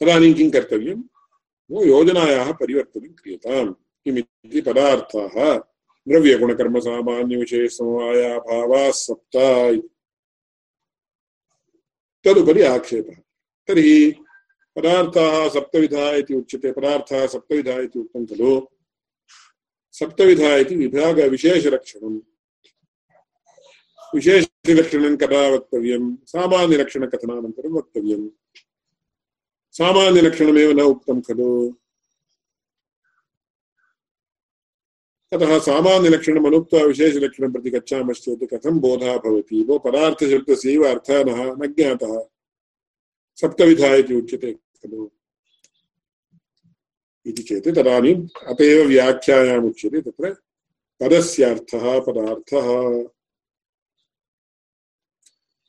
A: तदानीं किं कर्तव्यं वो योजनायाः परिवर्तनं क्रियताम्। किमिति पदार्थाः? द्रव्यगुणकर्मसामान्यविशेषसमवायाभावाः इति। तदुपरि आक्षेपः। तर्हि पदार्थाः सप्तविधाः इति उच्यते, पदार्थाः सप्तविधाः इति उक्तं खलु। सप्तविधा इति विभागविशेषलक्षणम् विशेषलक्षणं कदा वक्तव्यं? सामान्यलक्षणकथनानन्तरं वक्तव्यम्। सामान्यलक्षणमेव न उक्तं खलु। अतः सामान्यलक्षणम् अनुक्त्वा विशेषलक्षणं प्रति गच्छामश्चेत् कथं बोधः भवति? भो पदार्थशब्दस्यैव अर्थः न ज्ञातः। सप्तविधा इति उच्यते खलु। इति चेत् तदानीम् अत एव व्याख्यायाम् उच्यते तत्र पदस्यार्थः, पदार्थः।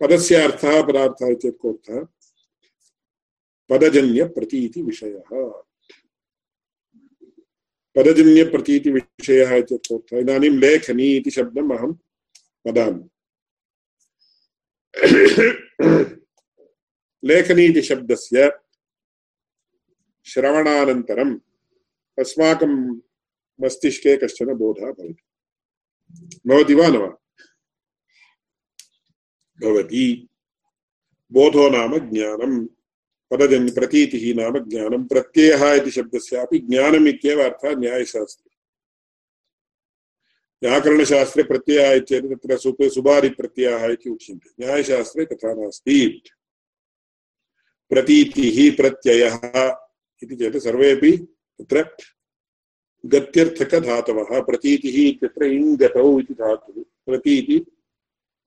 A: पदस्यार्थः, पदार्थः इत्येतत् कोऽर्थः? पदजन्यप्रतीतिविषयः। पदजन्यप्रतीतिविषयः इत्यर्थः इदानीं लेखनी इति शब्दम् अहं वदामि। लेखनी इति शब्दस्य श्रवणानन्तरम् अस्माकं मस्तिष्के कश्चन बोधः भवति। भवति वा न वा भवति बोधो नाम ज्ञानं पदजन् प्रतीतिः नाम ज्ञानं प्रत्ययः इति शब्दस्यापि ज्ञानम् इत्येव अर्थः न्यायशास्त्रे। व्याकरणशास्त्रे प्रत्ययः इत्येतत् तत्र सुप सुबारिप्रत्ययः इति उच्यन्ते न्यायशास्त्रे तथा नास्ति। प्रतीतिः प्रत्ययः इति चेत् सर्वेपि तत्र गत्यर्थकधातवः, प्रतीतिः इत्यत्र इङ् गतौ इति धातुः, प्रतीति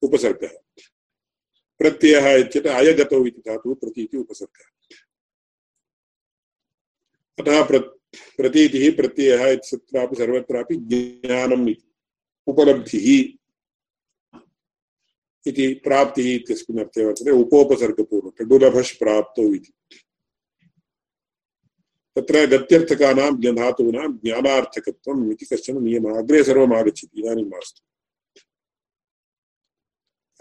A: उपसर्गः। प्रत्ययः इत्यत्र अयगतौ इति धातुः, प्रतीति उपसर्गः। अतः प्र प्रतीतिः, प्रत्ययः इत्यत्रापि सर्वत्रापि ज्ञानम् इति, उपलब्धिः इति, प्राप्तिः इत्यस्मिन् अर्थे वर्तते, उपोपसर्गपूर्वक प्राप्तौ इति। तत्र गत्यर्थकानां धातूनां ज्ञानार्थकत्वम् इति कश्चन नियमः अग्रे सर्वम् आगच्छति इदानीं मास्तु।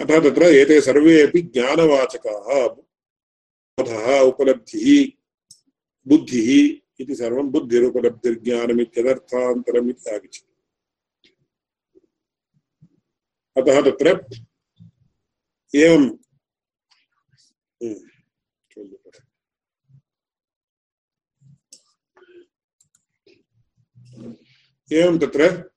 A: अतः तत्र एते सर्वे अपि ज्ञानवाचकाः, बोधः, उपलब्धिः, बुद्धिः इति सर्वं बुद्धिरुपलब्धिर्ज्ञानम् इत्यदर्थान्तरम् इति आगच्छति। अतः तत्र एवं एवं तत्र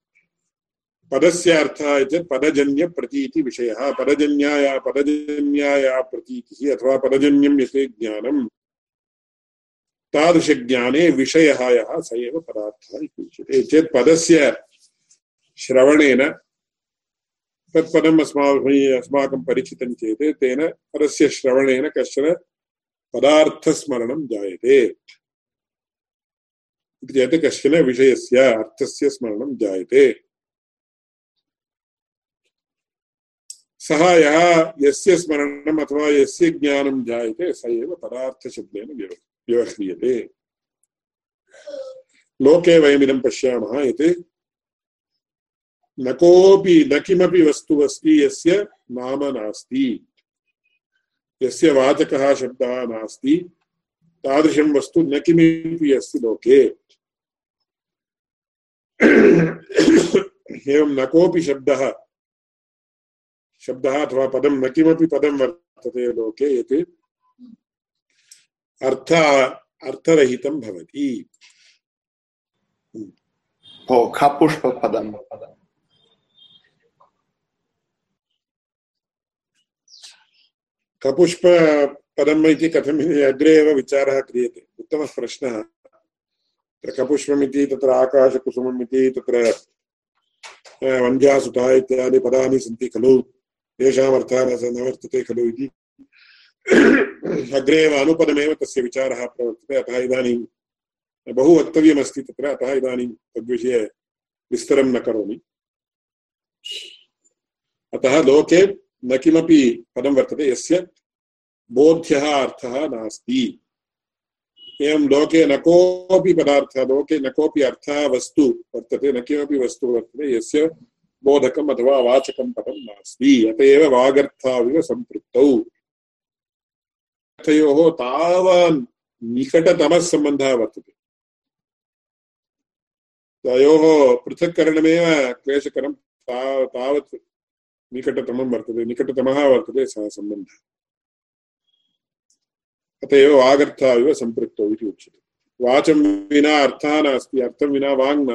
A: पदस्य अर्थः चेत् पदजन्यप्रतीतिविषयः पदजन्याया पदजन्याया प्रतीतिः अथवा पदजन्यं यते ज्ञानं। तादृशज्ञाने विषयः यः, स एव पदार्थः इति उच्यते। चेत् पदस्य श्रवणेन तत्पदम् अस्माभिः, अस्माकं परिचितं चेत् तेन पदस्य श्रवणेन कश्चन पदार्थस्मरणं जायते। इति चेत् कश्चन विषयस्य अर्थस्य स्मरणं जायते। सः यः यस्य स्मरणम् अथवा यस्य ज्ञानं जायते, स एव पदार्थशब्देन व्यवह्रियते। लोके वयमिदं पश्यामः यत् न कोऽपि, न किमपि वस्तु अस्ति, यस्य नाम नास्ति। यस्य वाचकः शब्दः नास्ति, तादृशं वस्तु न किमपि अस्ति लोके। एवं न कोऽपि शब्दः। शब्दः अथवा पदं न किमपि पदं वर्तते लोके यत् अर्थ अर्थरहितं भवति।
B: खपुष्पपदम्
A: कपुष्प पदम् इति कथम् अग्रे एव विचारः क्रियते। उत्तमः प्रश्नः। कपुष्पमिति तत्र आकाशकुसुमम् इति तत्र वन्ध्यासुता इत्यादि पदानि सन्ति खलु। तेषाम् न वर्तते खलु इति। अग्रे एव अनुपदमेव तस्य विचारः प्रवर्तते, अतः इदानीं बहु वक्तव्यमस्ति तत्र, अतः इदानीं तद्विषये विस्तरं न करोमि। अतः लोके न किमपि पदं वर्तते, यस्य बोध्यः अर्थः नास्ति। एवं लोके न कोऽपि पदार्थः, लोके न कोऽपि अर्थः वस्तु वर्तते, न किमपि वस्तु वर्तते, यस्य बोधकम् अथवा वाचकं पदं नास्ति। अत एव वागर्थाविव सम्पृक्तौ। अर्थयोः तावान् निकटतमः सम्बन्धः वर्तते। तयोः पृथक्करणमेव क्लेशकरं ता, तावत् निकटतमं वर्तते, निकटतमः वर्तते सः सम्बन्धः। अतएव वागर्थ इव संपृक्त उच्य वाचं विना अर्थ नास्त, अर्थ विना वांग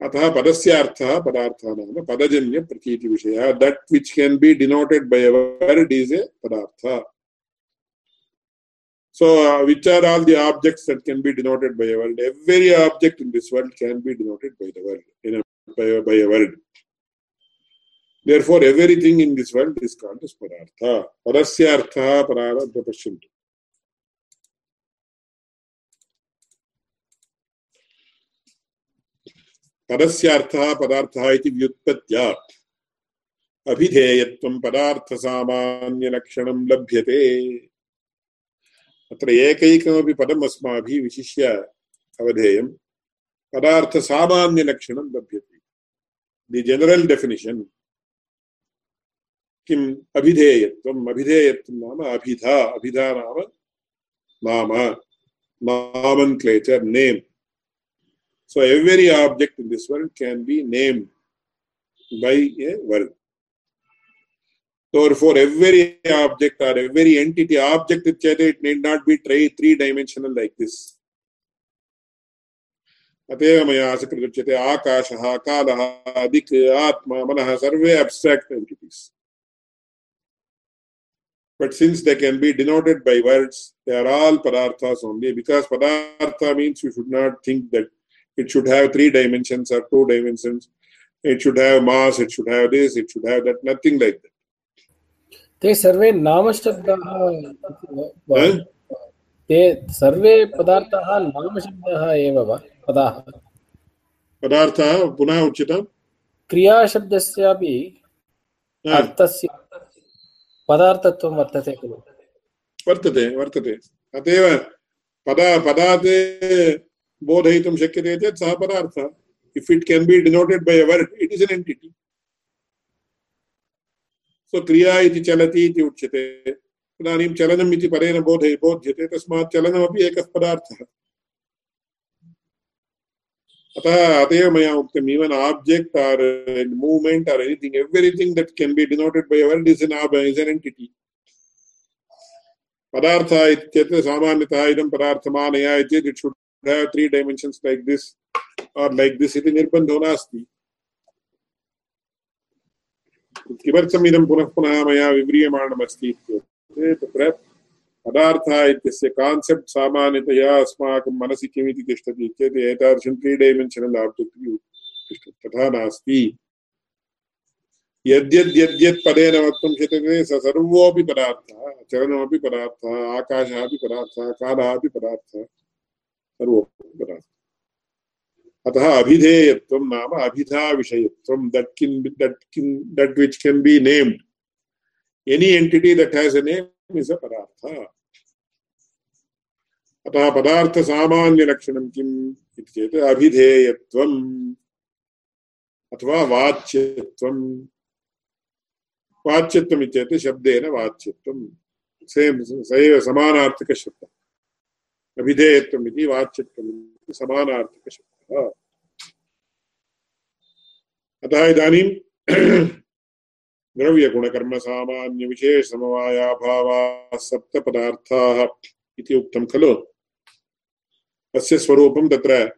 A: अतः पदस्य पदार्थ नाम पदजन्य प्रतीति विषय that which can be denoted by a word is a पदार्थ so which are all the objects that can be denoted by a word every object in this world can be denoted by the word in by Therefore, everything in this world is called as Padartha. Padasya Artha Pararabha Pashyantu. पदस्यार्थः पदार्थः इति व्युत्पत्त्यात् अभिधेयत्वं पदार्थसामान्यलक्षणं लभ्यते अत्र एकैकमपि पदम् अस्माभिः विशिष्य अवधेयं पदार्थसामान्यलक्षणं लभ्यते दि general definition किम् अभिधेयत्वम् अभिधेयत्वं नाम अभिधा अभिधा नाम नाम nomenclature name So every object in this world can be named by a word. For every object or every entity, object it need not be three dimensional like this. अतएव मया सकृच्यते आकाशः कालः दिक् आत्मा मनः सर्वे abstract entities. But since they can be denoted by words, they are all padarthas only. Because padartha means you should not think that it should have three dimensions or two dimensions. It should have mass, it should have this, it should have that, nothing like that.
C: ते सर्वे नामशब्दाः ते सर्वे पदार्थाः नामशब्दाः एव वा पदाः
A: पदार्थः पुनः उच्यताम्
C: क्रियाशब्दस्यापि अर्थस्य पदार्थत्वं वर्तते खलु
A: वर्तते वर्तते अतएव पदा पदात् बोधयितुं शक्यते चेत् सः पदार्थः if it can be denoted by word it is an entity so क्रिया इति चलति इति उच्यते इदानीं चलनम् इति परेण बोधय बोध्यते तस्मात् चलनमपि एकः पदार्थः अतः अतएव मया उक्तम् even object or movement or anything everything that can be denoted by world is an is an entity पदार्थ इत्यत्र सामान्यतः इदं पदार्थमानया इत्येत् it should have three dimensions like this or like this इति निर्बन्धो नास्ति। किमर्थम् इदं पुनः पुनः मया विव्रियमाणमस्ति इत्युक्ते, तत्र पदार्थः इत्यस्य कान्सेप्ट् सामान्यतया अस्माकं मनसि किमिति तिष्ठति चेत् एतादृशं त्री डैमेन्शनल् आब्जेक्ट् तिष्ठति। तथा वक्तुं शक्यते स सर्वोऽपि पदार्थः चलनमपि पदार्थः, आकाशः अपि पदार्थः, कालः अपि पदार्थः सर्वोऽपि पदार्थः। अतः अभिधेयत्वं नाम अभिधा विषयत्वं that kind that kind that which can be named any entity that has a name is a पदार्थ। अतः पदार्थसामान्यलक्षणं किम् इति चेत् अभिधेयत्वम् अथवा वाच्यत्वम्। वाच्यत्वम् इत्येतत् शब्देन वाच्यत्वं सेम् स एव समानार्थकशब्दः। अभिधेयत्वम् इति वाच्यत्वम् इति समानार्थकशब्दः। अतः इदानीं द्रव्यगुणकर्मसामान्यविशेषसमवायाभावाः सप्तपदार्थाः इति उक्तं खलु। तस्य स्वरूपं तत्र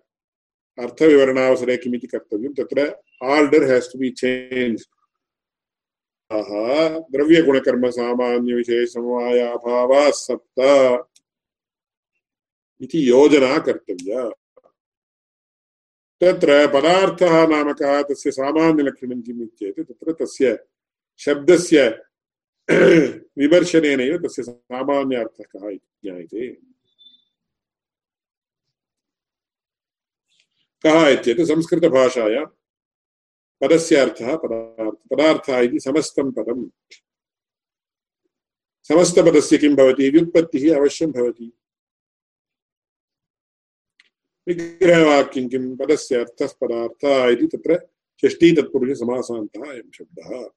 A: अर्थविवरणावसरे किमिति कर्तव्यं। तत्र order has to be change द्रव्यगुणकर्मसामान्यविशेषसमवायाभावाः सप्त इति योजना कर्तव्या। तत्र पदार्थः नाम कः, तस्य सामान्यलक्षणं किम् इत्येतत्, तत्र तस्य शब्दस्य विमर्शनेनैव तस्य सामान्य अर्थः कः इति ज्ञायते। कः इत्येतत् संस्कृतभाषायां पदस्य अर्थः पदार्थ पदार्थः इति समस्तं पदम्। समस्तपदस्य किं भवति? व्युत्पत्तिः अवश्यं भवति। विग्रहवाक्यं किं? पदस्य अर्थः, पदार्थः इति तत्र षष्ठीतत्पुरुषसमासान्तः अयं शब्दः।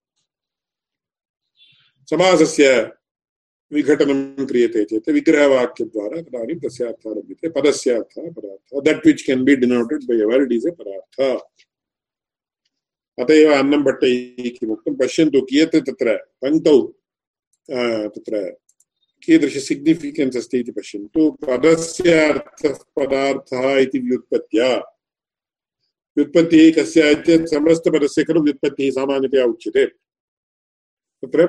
A: समासस्य विघटनं क्रियते चेत्, विग्रहवाक्यद्वारा तदानीं तस्य अर्थः लभ्यते पदस्य अर्थः पदार्थः that which can be denoted by word is a पदार्थ। अत एव अन्नम्भट्टैः किमुक्तं पश्यन्तु कियत् तत्र पङ्क्तौ तत्र अस्ति इति पश्यन्तु, पदस्य अर्थः पदार्थः इति व्युत्पत्त्या। व्युत्पत्तिः चेत् समस्तपदस्य खलु व्युत्पत्तिः सामान्यतया उच्यते। तत्र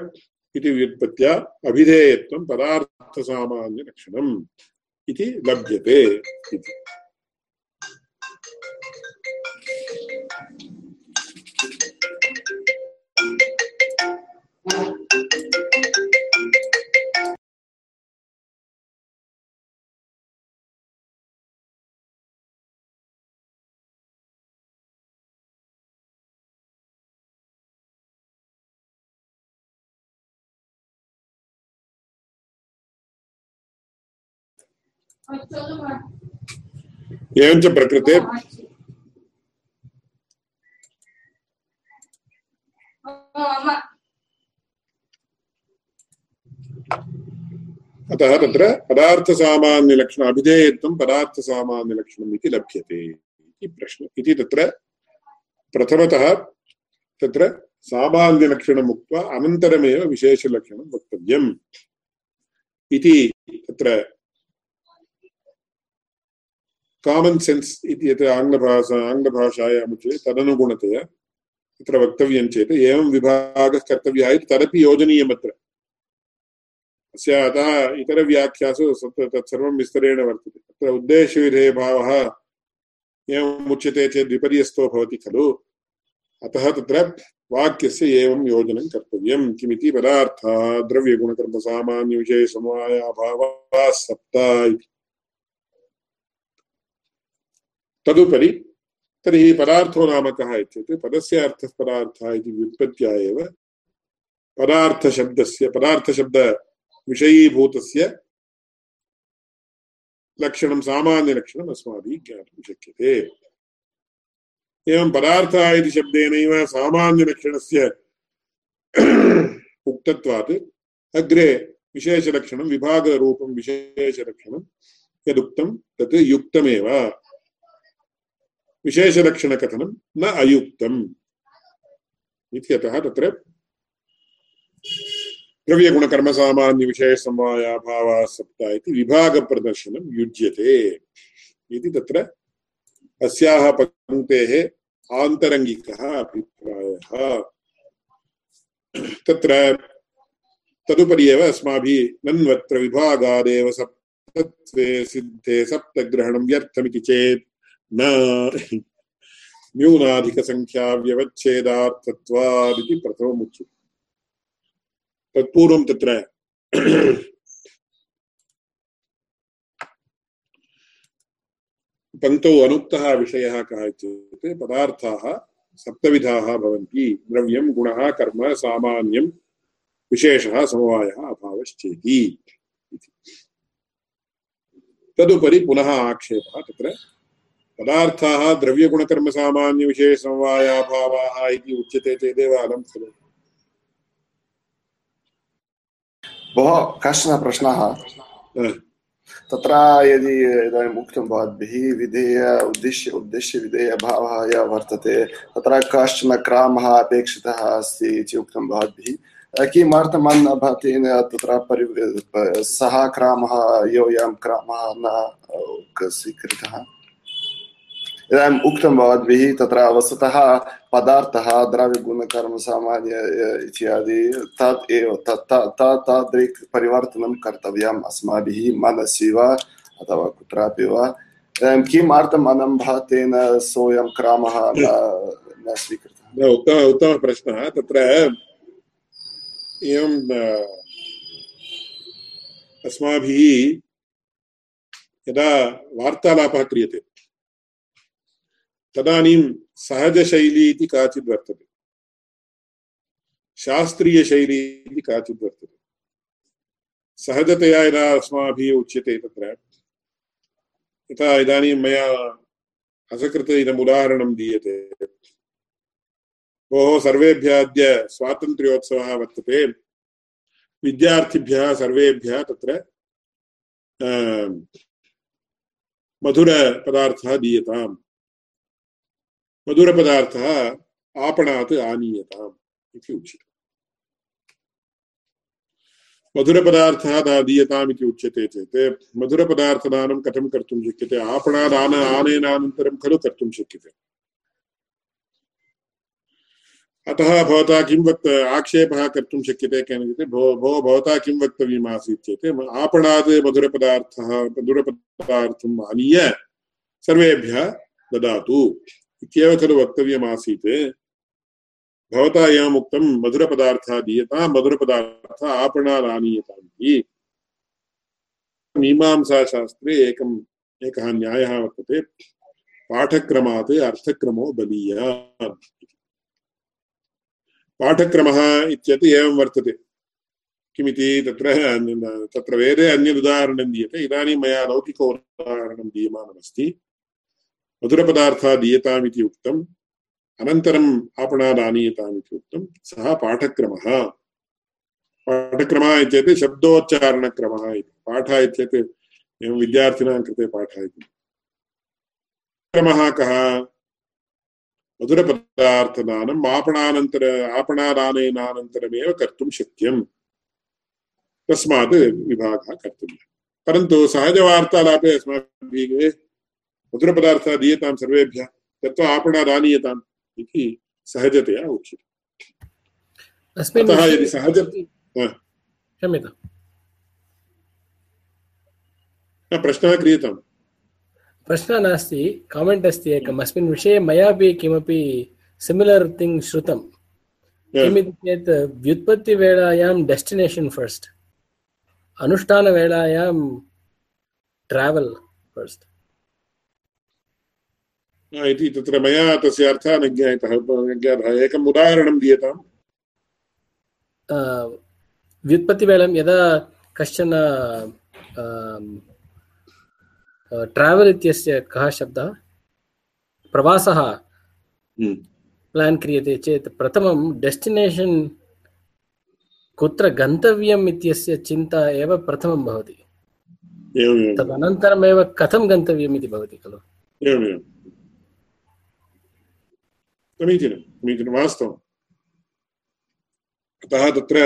A: इति व्युत्पत्त्या अभिधेयत्वं पदार्थसामान्यलक्षणम् इति लभ्यते इति। एवञ्च प्रकृते अतः तत्र पदार्थसामान्यलक्षण अभिधेयत्वं पदार्थसामान्यलक्षणम् इति लभ्यते इति प्रश्न इति तत्र प्रथमतः तत्र सामान्यलक्षणम् उक्त्वा अनन्तरमेव विशेषलक्षणं वक्तव्यम्। इति तत्र कामन् सेन्स् इति यत् आङ्ग्लभाषा आङ्ग्लभाषायाम् उच्यते तदनुगुणतया तत्र वक्तव्यं चेत्, एवं विभागः कर्तव्यः इति तदपि योजनीयमत्र। अस्य अतः इतरव्याख्यासु तत्सर्वं विस्तरेण वर्तते। तत्र उद्देश्यविधेयभावः एवम् उच्यते चेत् विपर्यस्तो भवति खलु। अतः तत्र वाक्यस्य एवं योजनं कर्तव्यं। किमिति पदार्थः द्रव्यगुणकर्मसामान्यविषयसमवायाभावाः सप्त इति। तदुपरि तर्हि पदार्थो नाम कः इत्युक्ते पदस्य अर्थः पदार्थः इति व्युत्पत्त्या एव पदार्थशब्दस्य पदार्थशब्दविषयीभूतस्य लक्षणं, सामान्यलक्षणम् अस्माभिः ज्ञातुं शक्यते। एवं पदार्थः इति शब्देनैव सामान्यलक्षणस्य [clears throat] उक्तत्वात् अग्रे विशेषलक्षणं, विभागरूपं विशेषलक्षणं यदुक्तं तत् युक्तमेव। विशेषलक्षणकथनं न अयुक्तम् इत्यतः तत्र द्रव्यगुणकर्मसामान्यविषयसमवायाभावाः सप्त इति विभागप्रदर्शनं युज्यते इति तत्र अस्याः पङ्क्तेः आन्तरङ्गिकः अभिप्रायः। तत्र तदुपरि एव अस्माभिः नन्वत्र विभागादेव सप्तत्वे सिद्धे सप्तग्रहणं व्यर्थमिति चेत् न। न्यूनाधिकसङ्ख्याव्यवच्छेदार्थत्वादिति प्रथममुच्यते तत्पूर्वं तत्र पङ्क्तौ अनुक्तः विषयः कः इत्युक्ते पदार्थाः सप्तविधाः भवन्ति। द्रव्यं, गुणः, कर्म, सामान्यं, विशेषः, समवायः, अभावश्चेति तदुपरि पुनः आक्षेपः तत्र पदार्थाः द्रव्यगुणकर्मसामान्यविशेषसमवायाभावाः इति उच्यते चेदेव अलं खलु।
B: भोः कश्चन प्रश्नः? तत्र यदि इदानीम् उक्तं भवद्भिः विधेय उद्देश्य उद्देश्य विधेयभावः यः वर्तते तत्र कश्चन क्रामः अपेक्षितः अस्ति इति उक्तं भवद्भिः। किमर्थम् अन्नभातेन तत्र परि सः क्रामः योऽयं क्रामः न स्वीकृतः? इदानीम् उक्तं भवद्भिः तत्र वस्तुतः पदार्थः द्रव्यगुणकर्मसामान्य इत्यादि तत् एव तादृक् परिवर्तनं कर्तव्यम् अस्माभिः मनसि वा अथवा कुत्रापि वा। इदानीं किमर्थम् सोऽयं क्रामः न स्वीकृतः?
A: उत्तम उत्तमप्रश्नः तत्र एवं अस्माभिः यदा वार्तालापः क्रियते तदानीं सहजशैली इति काचित् वर्तते। शास्त्रीयशैली इति काचित् वर्तते। सहजतया यदा अस्माभिः उच्यते तत्र, यथा इदानीं मया असकृते इदम् उदाहरणं दीयते। भोः सर्वेभ्यः अद्य स्वातन्त्र्योत्सवः वर्तते। विद्यार्थिभ्यः सर्वेभ्यः तत्र मधुरपदार्थः दीयताम्। मधुरपदार्थः आपणात् आनीयताम् इति उच्यते। मधुरपदार्थः दीयताम् इति उच्यते चेत् मधुरपदार्थदानं कथं कर्तुं शक्यते? आपणात् आन आनयनानन्तरं खलु कर्तुं शक्यते। अतः भवता किं वक्त आक्षेपः कर्तुं शक्यते केन भो भो भवता किं वक्तव्यमासीत् चेत् आपणात् मधुरपदार्थः मधुरपदार्थम् आनीय सर्वेभ्यः ददातु। इत्येव खलु वक्तव्यमासीत्। भवता एवमुक्तं मधुरपदार्थः दीयतां मधुरपदार्थः आपणात् आनीयताम् इति मीमांसाशास्त्रे एकम्, एकः न्यायः वर्तते। पाठक्रमात् अर्थक्रमो बलीयः। पाठक्रमः इत्यत् एवं वर्तते। किमिति तत्र तत्र वेदे अन्यदुदाहरणं दीयते। इदानीं मया लौकिक उदाहरणं दीयमानमस्ति। मधुरपदार्थः दीयताम् इति उक्तम् अनन्तरम् आपणात् आनीयताम् इति उक्तं सः पाठक्रमः। पाठक्रमः इत्येत् शब्दोच्चारणक्रमः इति। पाठः इत्येत् एवं विद्यार्थिनां कृते पाठः इति। क्रमः कः? मधुरपदार्थदानम् आपणानन्तर, आपणादानेनानन्तरमेव कर्तुं शक्यम्। तस्मात् विभागः कर्तव्यः। परन्तु सहजवार्तालापे अस्माभिः मधुरपदार्थः दीयतां सर्वेभ्यः तत्त्वा आपणादानीयताम् इति सहजतया उच्यते। अतः यदि सहज क्षम्यताम्। प्रश्नः क्रियताम्।
C: प्रश्नः नास्ति कामेण्ट् अस्ति एकम्। अस्मिन् विषये मयापि किमपि सिमिलर् थिङ्ग् श्रुतं किमिति चेत् व्युत्पत्तिवेलायां डेस्टिनेशन् फस्ट् अनुष्ठानवेलायां ट्रावेल् फस्ट्
A: इति तत्र मया तस्य अर्थः न ज्ञायतः ज्ञातः एकम् उदाहरणं दीयताम्।
C: व्युत्पत्तिवेलं यदा कश्चन ट्रावेल् इत्यस्य कः शब्दः? प्रवासः प्लान् क्रियते चेत् प्रथमं डेस्टिनेशन् कुत्र गन्तव्यम् इत्यस्य चिन्ता एव प्रथमं भवति। तदनन्तरमेव कथं गन्तव्यम् इति भवति खलु?
A: एवमेवं समीचीनं समीचीनं वास्तवम् अतः तत्र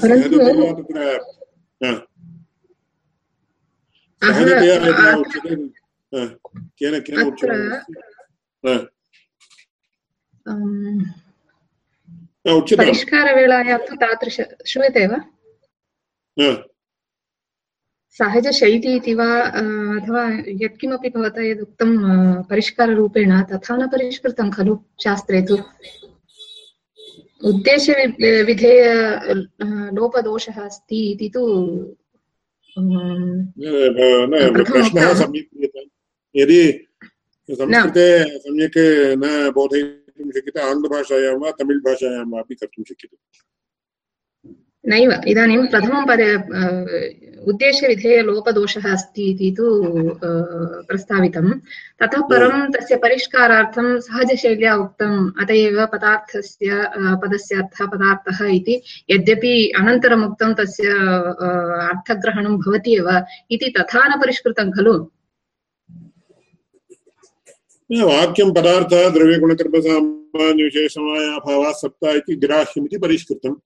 A: तत्र सहजतया केन केन
D: परिष्कारवेलायां तु तादृश श्रूयते वा सहजशैली इति वा अथवा यत्किमपि भवता यदुक्तं परिष्काररूपेण तथा न परिष्कृतं खलु शास्त्रे तु? उद्देशविधेय लोपदोषः अस्ति इति तु
A: यदि संस्कृते सम्यक् न बोधयितुं शक्यते आङ्ग्लभाषायां वा तमिळ् भाषायां वा अपि कर्तुं शक्यते।
D: नैव इदानीं प्रथमं पद उद्देश्यविधेयलोपदोषः अस्ति इति तु प्रस्तावितं ततः परं तस्य परिष्कारार्थं सहजशैल्या उक्तम् अत एव पदार्थस्य पदस्य अर्थः पदार्थः इति यद्यपि अनन्तरम् उक्तं तस्य अर्थग्रहणं भवति एव इति तथा न परिष्कृतं खलु?
A: वाक्यं पदार्थः द्रव्यगुणकर्मसामान्यविशेषमायाभावः सप्ता इति ग्राह्यमिति परिष्कृतम्।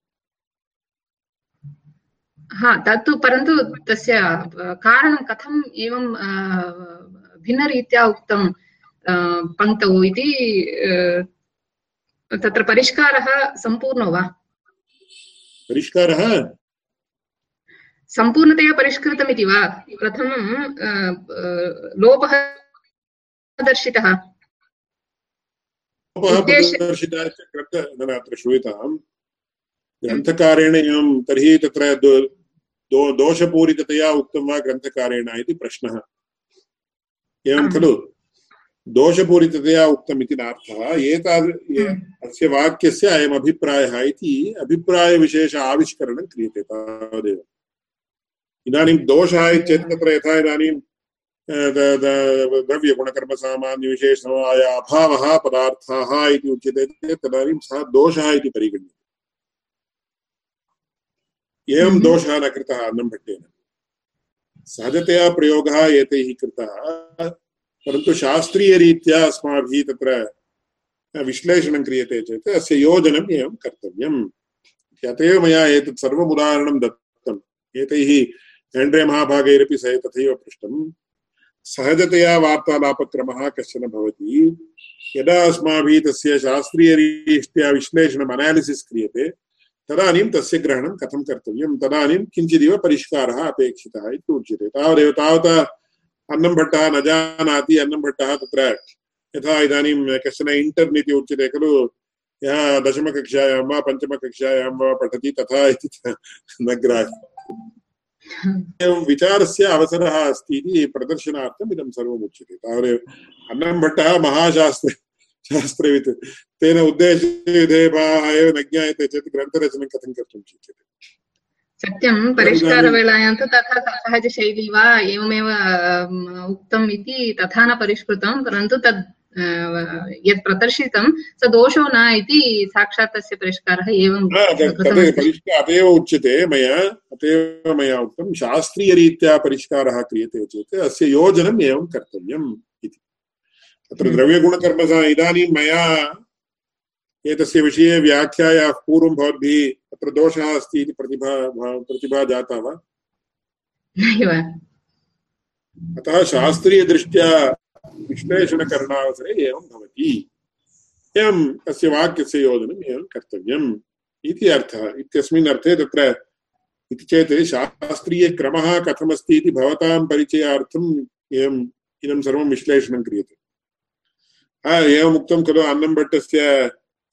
D: हा तत्तु परन्तु तस्य कारणं कथम् एवं भिन्नरीत्या उक्तं पङ्क्तौ इति तत्र परिष्कारः सम्पूर्णो वा?
A: परिष्कारः?
D: सम्पूर्णतया परिष्कृतमिति वा? प्रथमं लोपः दर्शितः
A: अत्र श्रूयताम्। ग्रन्थकारेण एवं तर्हि तत्र दो दोषपूरिततया उक्तं वा ग्रन्थकारेण इति प्रश्नः। एवं खलु? दोषपूरिततया उक्तम् इति नार्थः। एताद् अस्य वाक्यस्य अयम् अभिप्रायः इति अभिप्रायविशेष आविष्करणं क्रियते तावदेव। इदानीं दोषः चेत् तत्र यथा इदानीं द्रव्यगुणकर्मसामान्यविशेषसमवाय अभावः पदार्थाः इति उच्यते चेत् तदानीं सः दोषः इति परिगण्यते। एवं। दोषः न कृतः अन्नम्भट्टेन सहजतया प्रयोगः एतैः कृतः परन्तु शास्त्रीयरीत्या अस्माभिः तत्र विश्लेषणं क्रियते चेत् अस्य योजनम् एवं कर्तव्यम्। अत एव मया एतत् सर्वम् उदाहरणं दत्तम्। एतैः हेण्ड्रे महाभागैरपि स तथैव पृष्टम्। सहजतया वार्तालापक्रमः कश्चन भवति। यदा अस्माभिः तस्य शास्त्रीयरीत्या विश्लेषणम् अनालिसिस् क्रियते तदानीं तस्य ग्रहणं कथं कर्तव्यं तदानीं किञ्चिदिव परिष्कारः अपेक्षितः इति उच्यते। तावदेव तावता अन्नं न जानाति, अन्नं भट्टः तत्र यथा इदानीं कश्चन इण्टर्न् इति उच्यते खलु, यः दशमकक्षायां वा पञ्चमकक्षायां वा पठति तथा इति न ग्राह्यम् एवं विचारस्य अवसरः अस्ति इति प्रदर्शनार्थम् इदं सर्वम् उच्यते तावदेव महाशास्त्रे शास्त्रवित् तेन उद्देशविधेयभावः एव न ज्ञायते चेत् ग्रन्थरचनं कथं कर्तुं शक्यते?
D: सत्यं परिष्कारवेलायां तु तथा सहजशैली वा एवमेव उक्तम् इति तथा न परिष्कृतं परन्तु तद् यत् प्रदर्शितं स दोषो न इति साक्षात् तस्य परिष्कारः एवं
A: अत एव उच्यते मया अतएव मया उक्तं शास्त्रीयरीत्या परिष्कारः क्रियते चेत् अस्य योजनम् एवं कर्तव्यम्। तत्र हम्म। द्रव्यगुणकर्म इदानीं मया एतस्य विषये व्याख्यायाः पूर्वं भवद्भिः तत्र दोषः अस्ति इति प्रतिभा प्रतिभा जाता वा? अतः शास्त्रीयदृष्ट्या विश्लेषणकरणावसरे एवं भवति। एवं तस्य वाक्यस्य योजनम् एवं कर्तव्यम् इति अर्थः। इत्यस्मिन् अर्थे तत्र इति चेत् शास्त्रीयक्रमः कथमस्ति इति भवतां परिचयार्थम् एवम् इदं सर्वं विश्लेषणं क्रियते। एवमुक्तं खलु अन्नम्भट्टस्य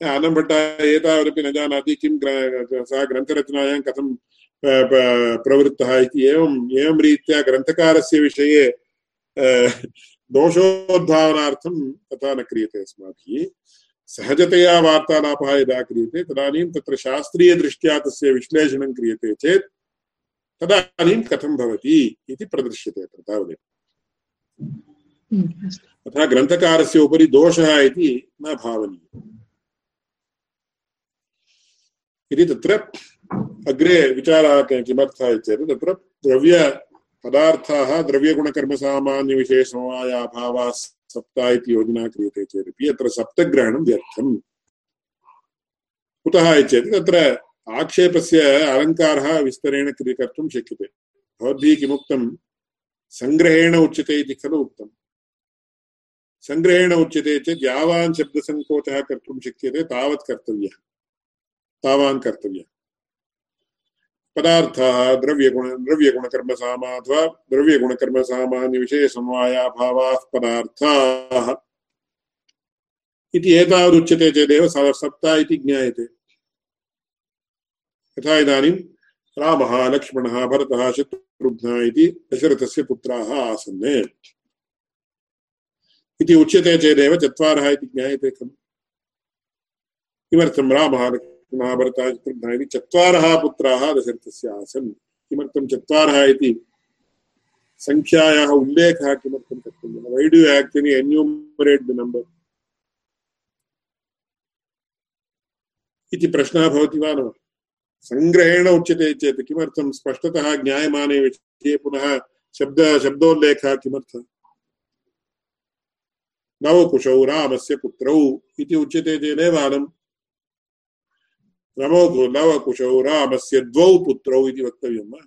A: अन्नम्भट्टः एतावदपि न जानाति किं सः ग्रन्थरचनायां कथं प्रवृत्तः इति एवम् एवं रीत्या ग्रन्थकारस्य विषये दोषोद्भावनार्थं तथा न क्रियते अस्माभिः सहजतया वार्तालापः यदा क्रियते तदानीं तत्र शास्त्रीयदृष्ट्या तस्य विश्लेषणं क्रियते चेत् तदानीं कथं भवति इति प्रदर्श्यते अत्र तावदेव अतः ग्रन्थकारस्य उपरि दोषः इति न भावनीयः इति तत्र अग्रे विचारः किमर्थः चेत् तत्र द्रव्य पदार्थाः द्रव्यगुणकर्मसामान्यविशेषमवायाभावाः सप्ता इति योजना क्रियते चेदपि अत्र सप्तग्रहणं व्यर्थम्। कुतः चेत् तत्र आक्षेपस्य अलङ्कारः विस्तरेण कर्तुं शक्यते। भवद्भिः किमुक्तं? सङ्ग्रहेण उच्यते इति खलु उक्तम्। सङ्ग्रहेण उच्यते चेत् यावान् शब्दसङ्कोचः कर्तुं शक्यते, तावत् कर्तव्यः। तावान् कर्तव्यः। पदार्थाः, द्रव्यगुण द्रव्यगुणकर्मसामा अथवा द्रव्यगुणकर्मसामान्यविषयसमवायाभावाः पदार्थाः। इति एतावदुच्यते चेदेव सप्ता इति ज्ञायते। यथा इदानीं रामः, लक्ष्मणः, भरतः, शत्रुघ्नः इति दशरथस्य पुत्राः आसन्। इति उच्यते चेदेव चत्वारः इति ज्ञायते खलु किमर्थं रामः महाभारतः इति चत्वारः पुत्राः दशरथस्य आसन्। किमर्थं चत्वारः इति? सङ्ख्यायाः उल्लेखः किमर्थं कर्तव्यः? Why do actually enumerate the number इति प्रश्नः भवति वा न? सङ्ग्रहेण उच्यते चेत् किमर्थं स्पष्टतः ज्ञायमाने विषये पुनः शब्द शब्दोल्लेखः किमर्थः? नवकुशौ रामस्य पुत्रौ इति उच्यते चेदेव अलम् नमो नवकुशौ रामस्य द्वौ पुत्रौ इति वक्तव्यं वा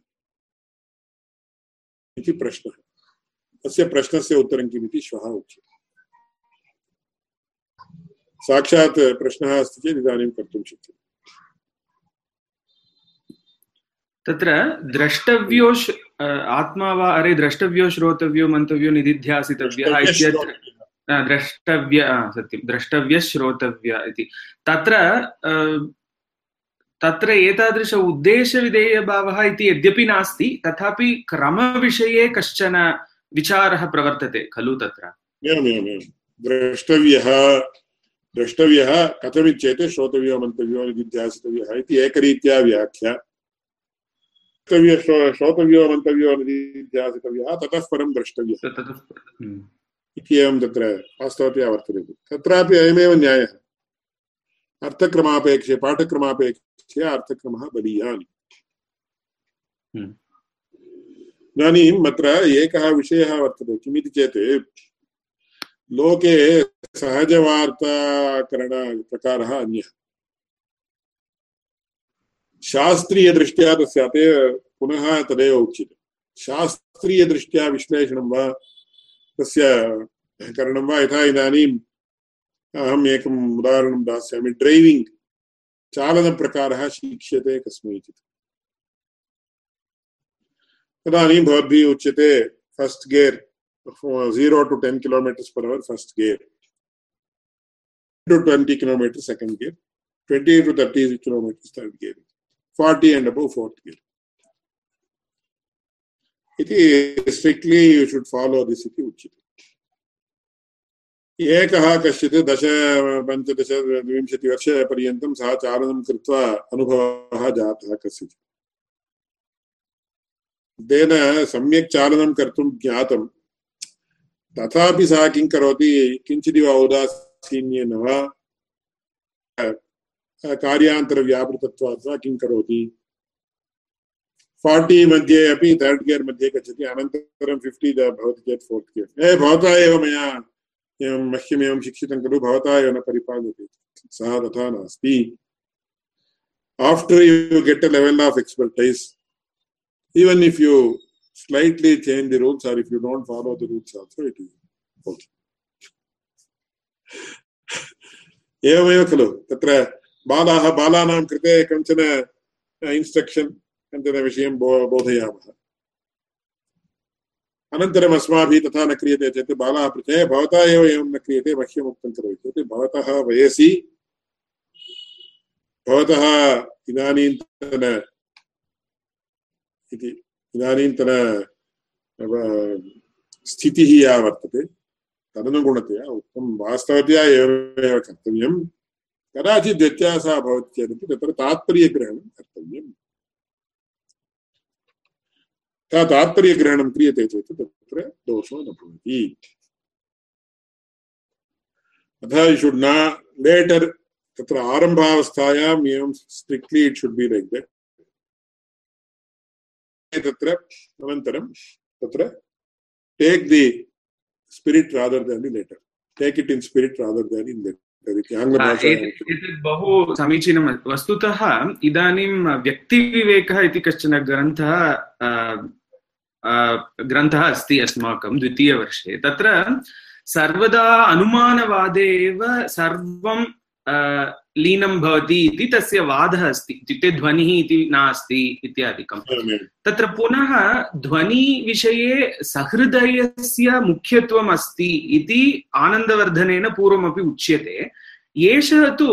A: इति प्रश्नः अस्य प्रश्नस्य उत्तरं किमिति श्वः उच्यते साक्षात् प्रश्नः अस्ति चेत् इदानीं कर्तुं शक्यते
E: तत्र द्रष्टव्यो आत्मा वा अरे द्रष्टव्यो श्रोतव्यो मन्तव्यो निधिध्यासितव्यः इत्यत्र द्रष्टव्य सत्यं द्रष्टव्य श्रोतव्य इति। तत्र तत्र एतादृश उद्देशविधेयभावः इति यद्यपि नास्ति तथापि क्रमविषये कश्चन विचारः प्रवर्तते खलु तत्र?
A: द्रष्टव्यः द्रष्टव्यः कथमित्येते श्रोतव्यो मन्तव्यो निधिध्यासितव्यः इति एकरीत्या व्याख्या। श्रोतव्यो मन्तव्यो निधिध्यासितव्यः ततः परं द्रष्टव्यः इति एवं तत्र वास्तवतया वर्तते तत्रापि अयमेव न्यायः। अर्थक्रमापेक्षे पाठक्रमापेक्षया अर्थक्रमः बलीयान् हम्म। इदानीम् अत्र एकः विषयः वर्तते किमिति चेत् लोके सहजवार्ताकरणप्रकारः अन्यः। शास्त्रीयदृष्ट्या तस्य अते पुनः तदेव उच्यते। शास्त्रीयदृष्ट्या विश्लेषणं वा तस्य करणं वा यथा इदानीं अहम् एकम् उदाहरणं दास्यामि. ड्रैविङ्ग् चालनप्रकारः शिक्ष्यते कस्मैचित् तदानीं भवद्भिः उच्यते first gear zero to ten kilometres per hour first gear to twenty kilometre second gear twenty to thirty kilometres third gear forty and above fourth gear इति स्ट्रिक्ट्लि यु शुड् फालो इति एकः कश्चित् दश पञ्चदश विंशतिवर्षपर्यन्तं सः चालनं कृत्वा अनुभवः जातः कस्यचित् तेन सम्यक् चालनं कर्तुं ज्ञातं तथापि सः किं करोति किञ्चिदिव औदासीन्येन वा कार्यान्तरव्यापृतत्वात् वा किं करोति फार्टि मध्ये, अपि तर्ड् गियर् मध्ये गच्छति, अनन्तरं फिफ्टि भवति चेत् फोर्त् गियर् ए भवता एव मया, एवं मह्यमेवं शिक्षितं खलु, भवता एव न परिपाल्यते। सः तथा नास्ति। After you get a level of expertise even if you slightly change the rules or if you don't follow the rules also, it is okay. [laughs] एवमेव खलु। तत्र बालाः, बालानां कृते कञ्चन इन्स्ट्रक्षन् कञ्चन विषयं बो बोधयामः। अनन्तरम् अस्माभिः तथा न क्रियते चेत् बालाः पृच्छे भवता एव एवं न क्रियते मह्यम् उक्तं करोति चेत् भवतः वयसि, भवतः इदानीन्तन इति इदानीन्तन स्थितिः या वर्तते, तदनुगुणतया उक्तं वास्तवतया एवमेव कर्तव्यं। कदाचित् व्यत्यासः भवति चेदपि तत्र तात्पर्यग्रहणं कर्तव्यम्। तात्पर्यग्रहणं क्रियते चेत् तत्र दोषो न भवति। अतः यु शुड् न लेटर् तत्र आरम्भावस्थायाम् एवं strictly it should be like that तत्र अनन्तरं तत्र take the spirit rather than letter take it in spirit rather than in letter इति
E: एतत् बहु समीचीनं वस्तुतः इदानीं व्यक्तिविवेकः इति कश्चन ग्रन्थः ग्रन्थः अस्ति अस्माकं द्वितीयवर्षे। तत्र सर्वदा अनुमानवादे एव सर्वं लीनं भवति इति तस्य वादः अस्ति। इत्युक्ते ध्वनिः इति नास्ति इत्यादिकं। तत्र पुनः ध्वनिविषये सहृदयस्य मुख्यत्वम् अस्ति इति आनन्दवर्धनेन पूर्वमपि उच्यते। एषः तु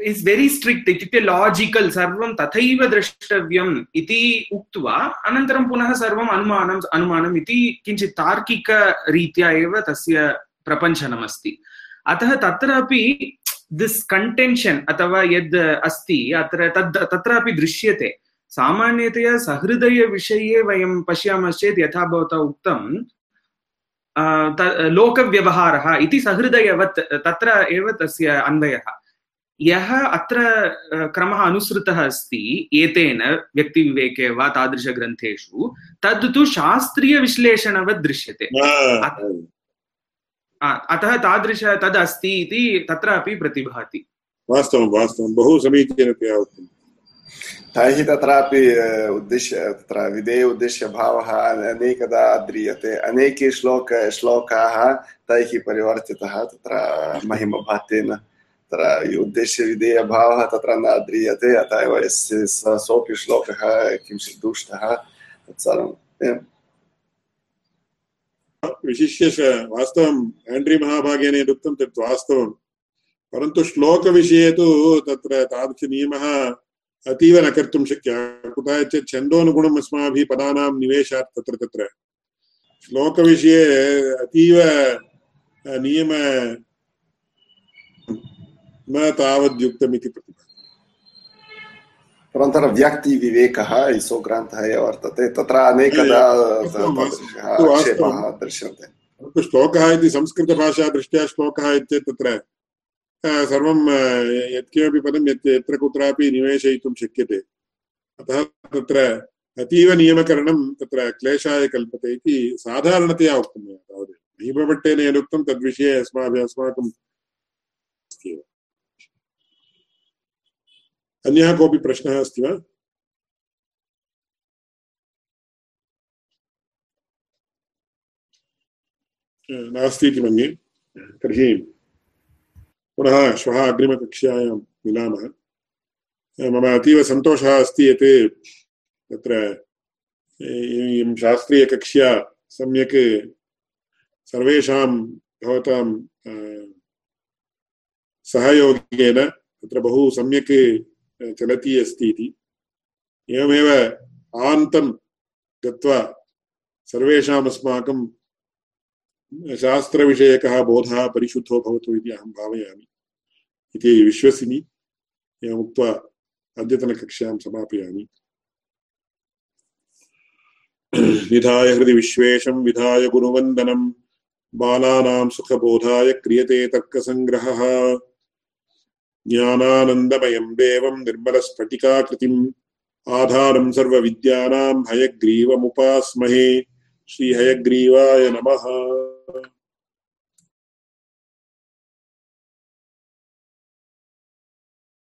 E: इस् वेरि स्ट्रिक्ट् इत्युक्ते लाजिकल् सर्वं तथैव द्रष्टव्यम् इति उक्त्वा अनन्तरं पुनः सर्वम् अनुमानम् अनुमानम् इति किञ्चित् तार्किकरीत्या एव तस्य प्रपञ्चनमस्ति। अतः तत्रापि दिस् कण्टेन्शन् अथवा यद् अस्ति, अत्र तद्, तत्रापि दृश्यते। सामान्यतया सहृदयविषये वयं पश्यामश्चेत् यथा भवता उक्तं लोकव्यवहारः इति सहृदयवत्, तत्र एव तस्य अन्वयः। यः अत्र क्रमः अनुसृतः अस्ति एतेन व्यक्तिविवेके वा तादृशग्रन्थेषु तद् तु शास्त्रीयविश्लेषणवत् दृश्यते। अतः तादृश तद् अस्ति इति तत्रापि प्रतिभाति।
A: वास्तवं वास्तवं। बहु समीचीनतया उक्तं
B: तैः तत्रापि उद्दिश्य तत्र विधेय उद्देश्यभावः अनेकदा ध्रियते अनेके श्लोक श्लोकाः तैः परिवर्तितः तत्र महिमभात्येन तत्र उद्देश्यविधेयभावः तत्र न ध्रियते अतः एव यस्य सोऽपि श्लोकः किञ्चित् दुष्टः
A: विशिष्य वास्तवम् आण्ड्री महाभागेन यदुक्तं तत् वास्तवं परन्तु श्लोकविषये तु तत्र अतीव न कर्तुं शक्यः। कुतः चेत् छन्दोनुगुणम् अस्माभिः पदानां निवेशात् तत्र तत्र। अतीव नियम न तावद्युक्तमिति प्रतिभाति
B: अनन्तरं व्यक्तिविवेकः इसो ग्रन्थः एव वर्तते। तत्र अनेकदा आक्षेपाः दृश्यन्ते।
A: श्लोकः इति संस्कृतभाषादृष्ट्या श्लोकः इत्येतत् तत्र सर्वं यत्किमपि पदं यत् यत्र कुत्रापि निवेशयितुं शक्यते। अतः तत्र अतीव नियमकरणं तत्र क्लेशाय कल्पते इति साधारणतया उक्तं मया तावदेव। महिमभट्टेन यदुक्तं तद्विषये अस्माभिः अस्माकं अस्ति एव। अन्यः कोऽपि प्रश्नः अस्ति वा? नास्ति इति मन्ये। तर्हि पुनः श्वः अग्रिमकक्ष्यायां मिलामः। मम अतीव सन्तोषः अस्ति यत् तत्र इयं शास्त्रीयकक्ष्या सम्यक् सर्वेषां भवतां सहयोगेन तत्र बहु सम्यक् चलती अस्ति इति एवमेव आन्तं गत्वा सर्वेषाम् शास्त्रविषयकः बोधः परिशुद्धो भवतु इति अहं भावयामि। इति विश्वसिमि। एवमुक्त्वा अद्यतनकक्ष्यां समापयामि। निधाय हृदि विश्वेशं, विधाय गुरुवन्दनं बालानां सुखबोधाय क्रियते तर्कसङ्ग्रहः। ज्ञानानन्दमयं देवम् निर्मलस्फटिकाकृतिम् आधारम् सर्वविद्यानाम् हयग्रीवमुपास्महे श्रीहयग्रीवाय नमः।